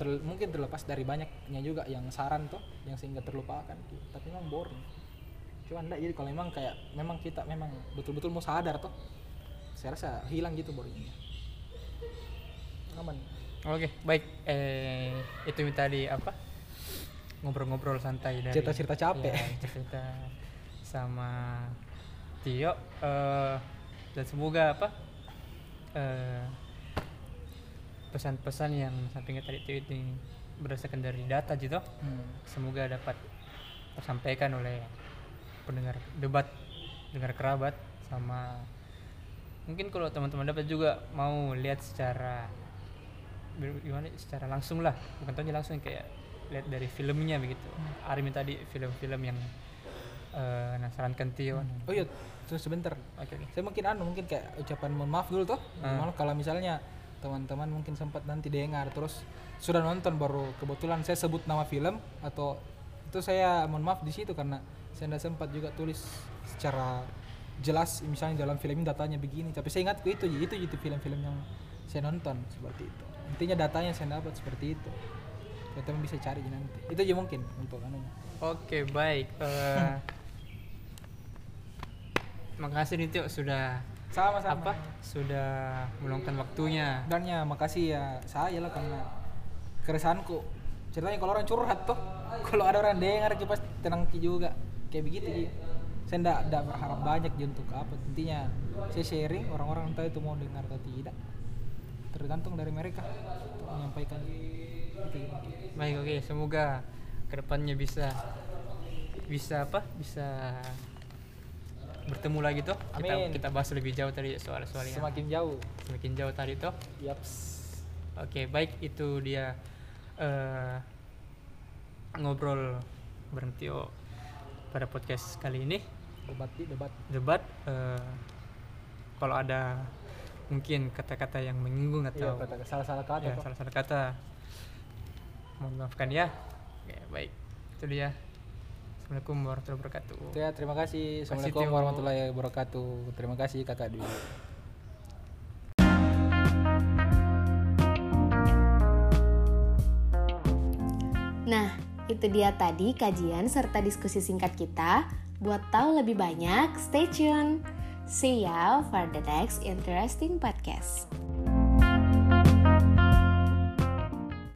Terl- mungkin terlepas dari banyaknya juga yang saran tuh yang sehingga terlupakan gitu. tapi memang boring cuman enggak jadi kalau memang kayak memang kita memang betul-betul mau sadar tuh saya rasa hilang gitu boringnya aman Oke, baik. Eh itu tadi apa? Ngobrol-ngobrol santai dari Cerita-cerita capek. Ya, cerita sama Tio eh dan semoga apa? eh pesan-pesan yang sampingnya tadi Tio ini berdasarkan dari data gitu. hmm. Semoga dapat tersampaikan oleh pendengar debat, dengar kerabat sama mungkin kalau teman-teman dapat juga mau lihat secara gimana secara langsung lah. Bukan tanya langsung kayak lihat dari filmnya begitu. Armin tadi film-film yang eh nasarankan Tio oh iya terus sebentar. Oke oke. Saya mungkin anu mungkin kayak ucapan mohon maaf dulu tuh. Malah kalau misalnya teman-teman mungkin sempat nanti dengar. Terus sudah nonton baru kebetulan saya sebut nama film atau itu saya mohon maaf di situ karena saya tidak sempat juga tulis secara jelas misalnya dalam film ini datanya begini. Tapi saya ingat itu itu itu film-film yang saya nonton seperti itu. Intinya datanya saya dapat seperti itu. Teman bisa cari nanti. Itu aja mungkin untuk anunya. Oke, baik. Eh, <laughs> makasih nih Tio sudah sama-sama apa? Sudah meluangkan waktunya. dan ya makasih ya saya lah karena keresahanku ceritanya kalau orang curhat toh <laughs> kalau ada orang dengar kita pasti tenang Ki juga kayak begitu Ki saya ndak ndak berharap banyak Ji untuk apa intinya saya sharing orang-orang entah itu mau dengar atau tidak tergantung dari mereka untuk menyampaikan itu. Baik, oke. Semoga ke depannya bisa bisa apa? Bisa bertemu lagi tuh. Kita Amin. kita bahas lebih jauh tadi soal-soal yang semakin jauh semakin jauh tadi tuh. yaps Oke, baik itu dia eh, ngobrol bareng Tio pada podcast kali ini debat debat debat. eh, kalau ada mungkin kata-kata yang menyinggung iya atau kata salah-salah kata ya, salah-salah kata, mohon maafkan ya. Oke, baik itu dia. Assalamualaikum warahmatullahi wabarakatuh. Ya terima kasih assalamualaikum warahmatullahi wabarakatuh terima kasih kakak Dwi Nah, itu dia tadi kajian serta diskusi singkat kita. Buat tahu lebih banyak, stay tune. See ya for the next interesting podcast.